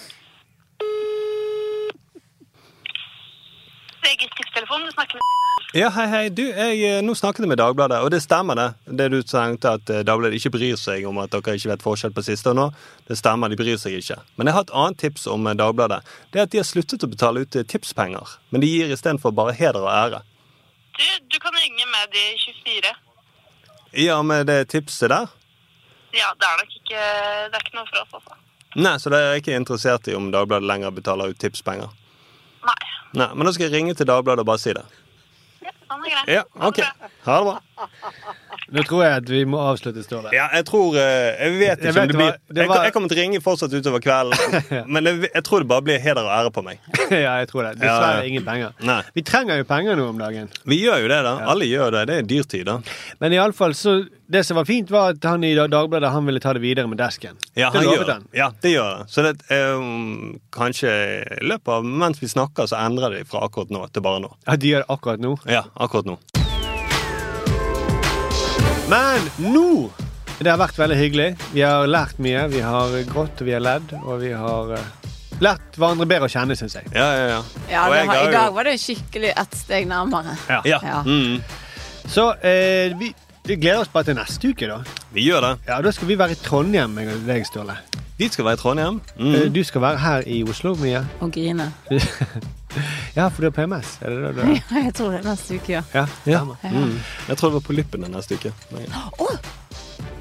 Speaker 11: VGs tipstelefon, du snakker med
Speaker 3: Ja, hei, hei. Du, jeg, eh, nå snakket jeg med Dagbladet, og det stemmer det. Det du tenkte at eh, Dagbladet ikke bryr seg om at dere ikke vet forskjell på siste og nå. Det stemmer, de bryr seg ikke. Men jeg har et annet tips om eh, Dagbladet. Det er at de har sluttet å betale ut tipspenger. Men de gir istedenfor bare heder og ære.
Speaker 11: Du, du kan ringe med de 24.
Speaker 3: Ja, med det tipset der?
Speaker 11: Ja, det er nok ikke Det er ikke noe for oss, altså.
Speaker 3: Nei, så dere er ikke interessert i om Dagbladet lenger betaler ut tipspenger?
Speaker 11: Nei.
Speaker 3: Nei, Men da skal jeg ringe til Dagbladet og bare si det.
Speaker 11: Han er greit.
Speaker 3: Ja, ok. Ha det bra.
Speaker 1: Nå tror jeg at vi må avslutte, Ståle.
Speaker 3: Ja, jeg tror eh, Jeg vet ikke
Speaker 1: Jeg
Speaker 3: om det blir
Speaker 1: det var-
Speaker 3: jeg kommer til å ringe fortsatt utover kvelden, men jeg, jeg tror det bare blir heder og ære på meg.
Speaker 1: ja, jeg tror det. Dessverre
Speaker 3: Ja, ja.
Speaker 1: ingen penger.
Speaker 3: Nei.
Speaker 1: Vi trenger jo penger nå om dagen.
Speaker 3: Vi gjør jo det, da. Alle gjør det. Det er dyrtid, da.
Speaker 1: Men iallfall så Det som var fint, var at han i Dagbladet han ville ta det videre med desken.
Speaker 3: Ja,
Speaker 1: det
Speaker 3: han
Speaker 1: lovet han.
Speaker 3: Ja, det gjør det. Så det, um, kanskje i løpet av mens vi snakker, så endrer de fra akkurat nå til bare nå.
Speaker 1: Ja, de gjør det akkurat nå.
Speaker 3: Ja, akkurat nå.
Speaker 1: Men nå! Det har vært veldig hyggelig. Vi har lært mye. Vi har grått, og vi har ledd, og vi har eh, lært hverandre bedre å kjenne, syns jeg.
Speaker 3: Ja, ja, ja.
Speaker 2: Ja, det har, I dag var det skikkelig ett steg nærmere.
Speaker 1: Ja.
Speaker 2: Ja.
Speaker 3: Mm.
Speaker 1: Så eh, vi, vi gleder oss bare til neste uke, da.
Speaker 3: Vi gjør det.
Speaker 1: Ja, Da skal vi være i Trondheim, jeg og deg, Ståle.
Speaker 3: Vi skal være i Trondheim.
Speaker 1: Eh,
Speaker 3: Mm.
Speaker 1: Du skal være her i Oslo, Mia.
Speaker 2: Og grine.
Speaker 1: ja, for du har PMS. Er det det du Ja,
Speaker 2: Jeg tror det er neste uke, ja.
Speaker 1: Ja,
Speaker 3: Ja. Mm. Jeg tror det var på Lippene neste uke.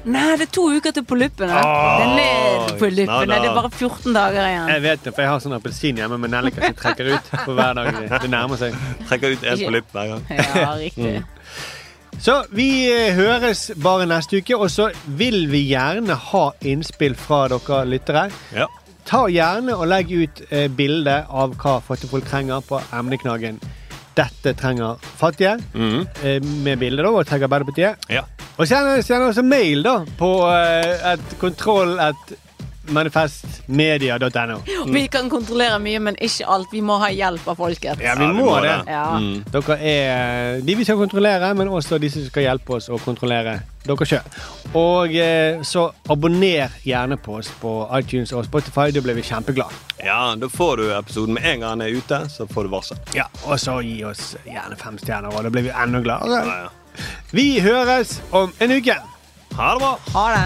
Speaker 2: Nei, det er to uker til på luppene.
Speaker 1: Åh,
Speaker 2: det er på. Det er bare 14 dager igjen.
Speaker 1: Jeg vet det, for jeg har sånn appelsin hjemme med nelliker som jeg trekker ut på hver dag. Det nærmer seg.
Speaker 3: Trekker ut en på lipp hver gang.
Speaker 2: Ja, riktig.
Speaker 1: Så vi eh, høres bare neste uke, og så vil vi gjerne ha innspill fra dere lyttere.
Speaker 3: Ja.
Speaker 1: Ta gjerne og legg ut eh, bilde av hva fattige folk trenger på emneknaggen 'Dette trenger fattige',
Speaker 3: Mhm.
Speaker 1: eh, med bilde da, og tagg Arbeiderpartiet.
Speaker 3: Ja.
Speaker 1: Og send, send også mail da på eh, et kontroll et manifestmedia.no.
Speaker 2: Vi kan kontrollere mye, men ikke alt. Vi må ha hjelp av folket.
Speaker 1: Ja, vi må det.
Speaker 2: Ja.
Speaker 1: Dere er de vi skal kontrollere, men også de som skal hjelpe oss å kontrollere dere sjøl. Og eh, så abonner gjerne på oss på iTunes og Spotify. Da blir vi kjempeglade.
Speaker 3: Ja, da får du episoden med en gang den er ute, så får du varsel.
Speaker 1: Ja, og så gi oss gjerne fem stjerner, og da blir vi enda gladere.
Speaker 3: Ja, ja.
Speaker 1: Vi høres om en uke.
Speaker 3: Ha det bra.
Speaker 2: Ha det.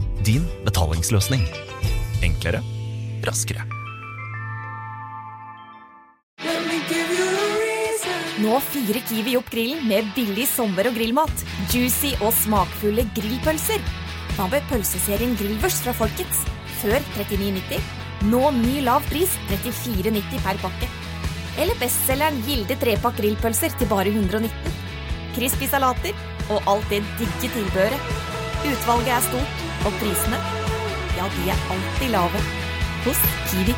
Speaker 12: din betalingsløsning. Enklere, raskere.
Speaker 13: Nå fyrer Kiwi opp grillen med billig sommer- og grillmat. Juicy og smakfulle grillpølser. Hva med pølseserien Grillvers fra Folkets? Før 39,90. Nå ny lav pris 34,90 per pakke. Eller bestselgeren Gilde trepakk grillpølser til bare 119. Crispy salater og alt det digge tilbehøret. Utvalget er stort, og prisene, ja de er alltid lave hos Kiwi.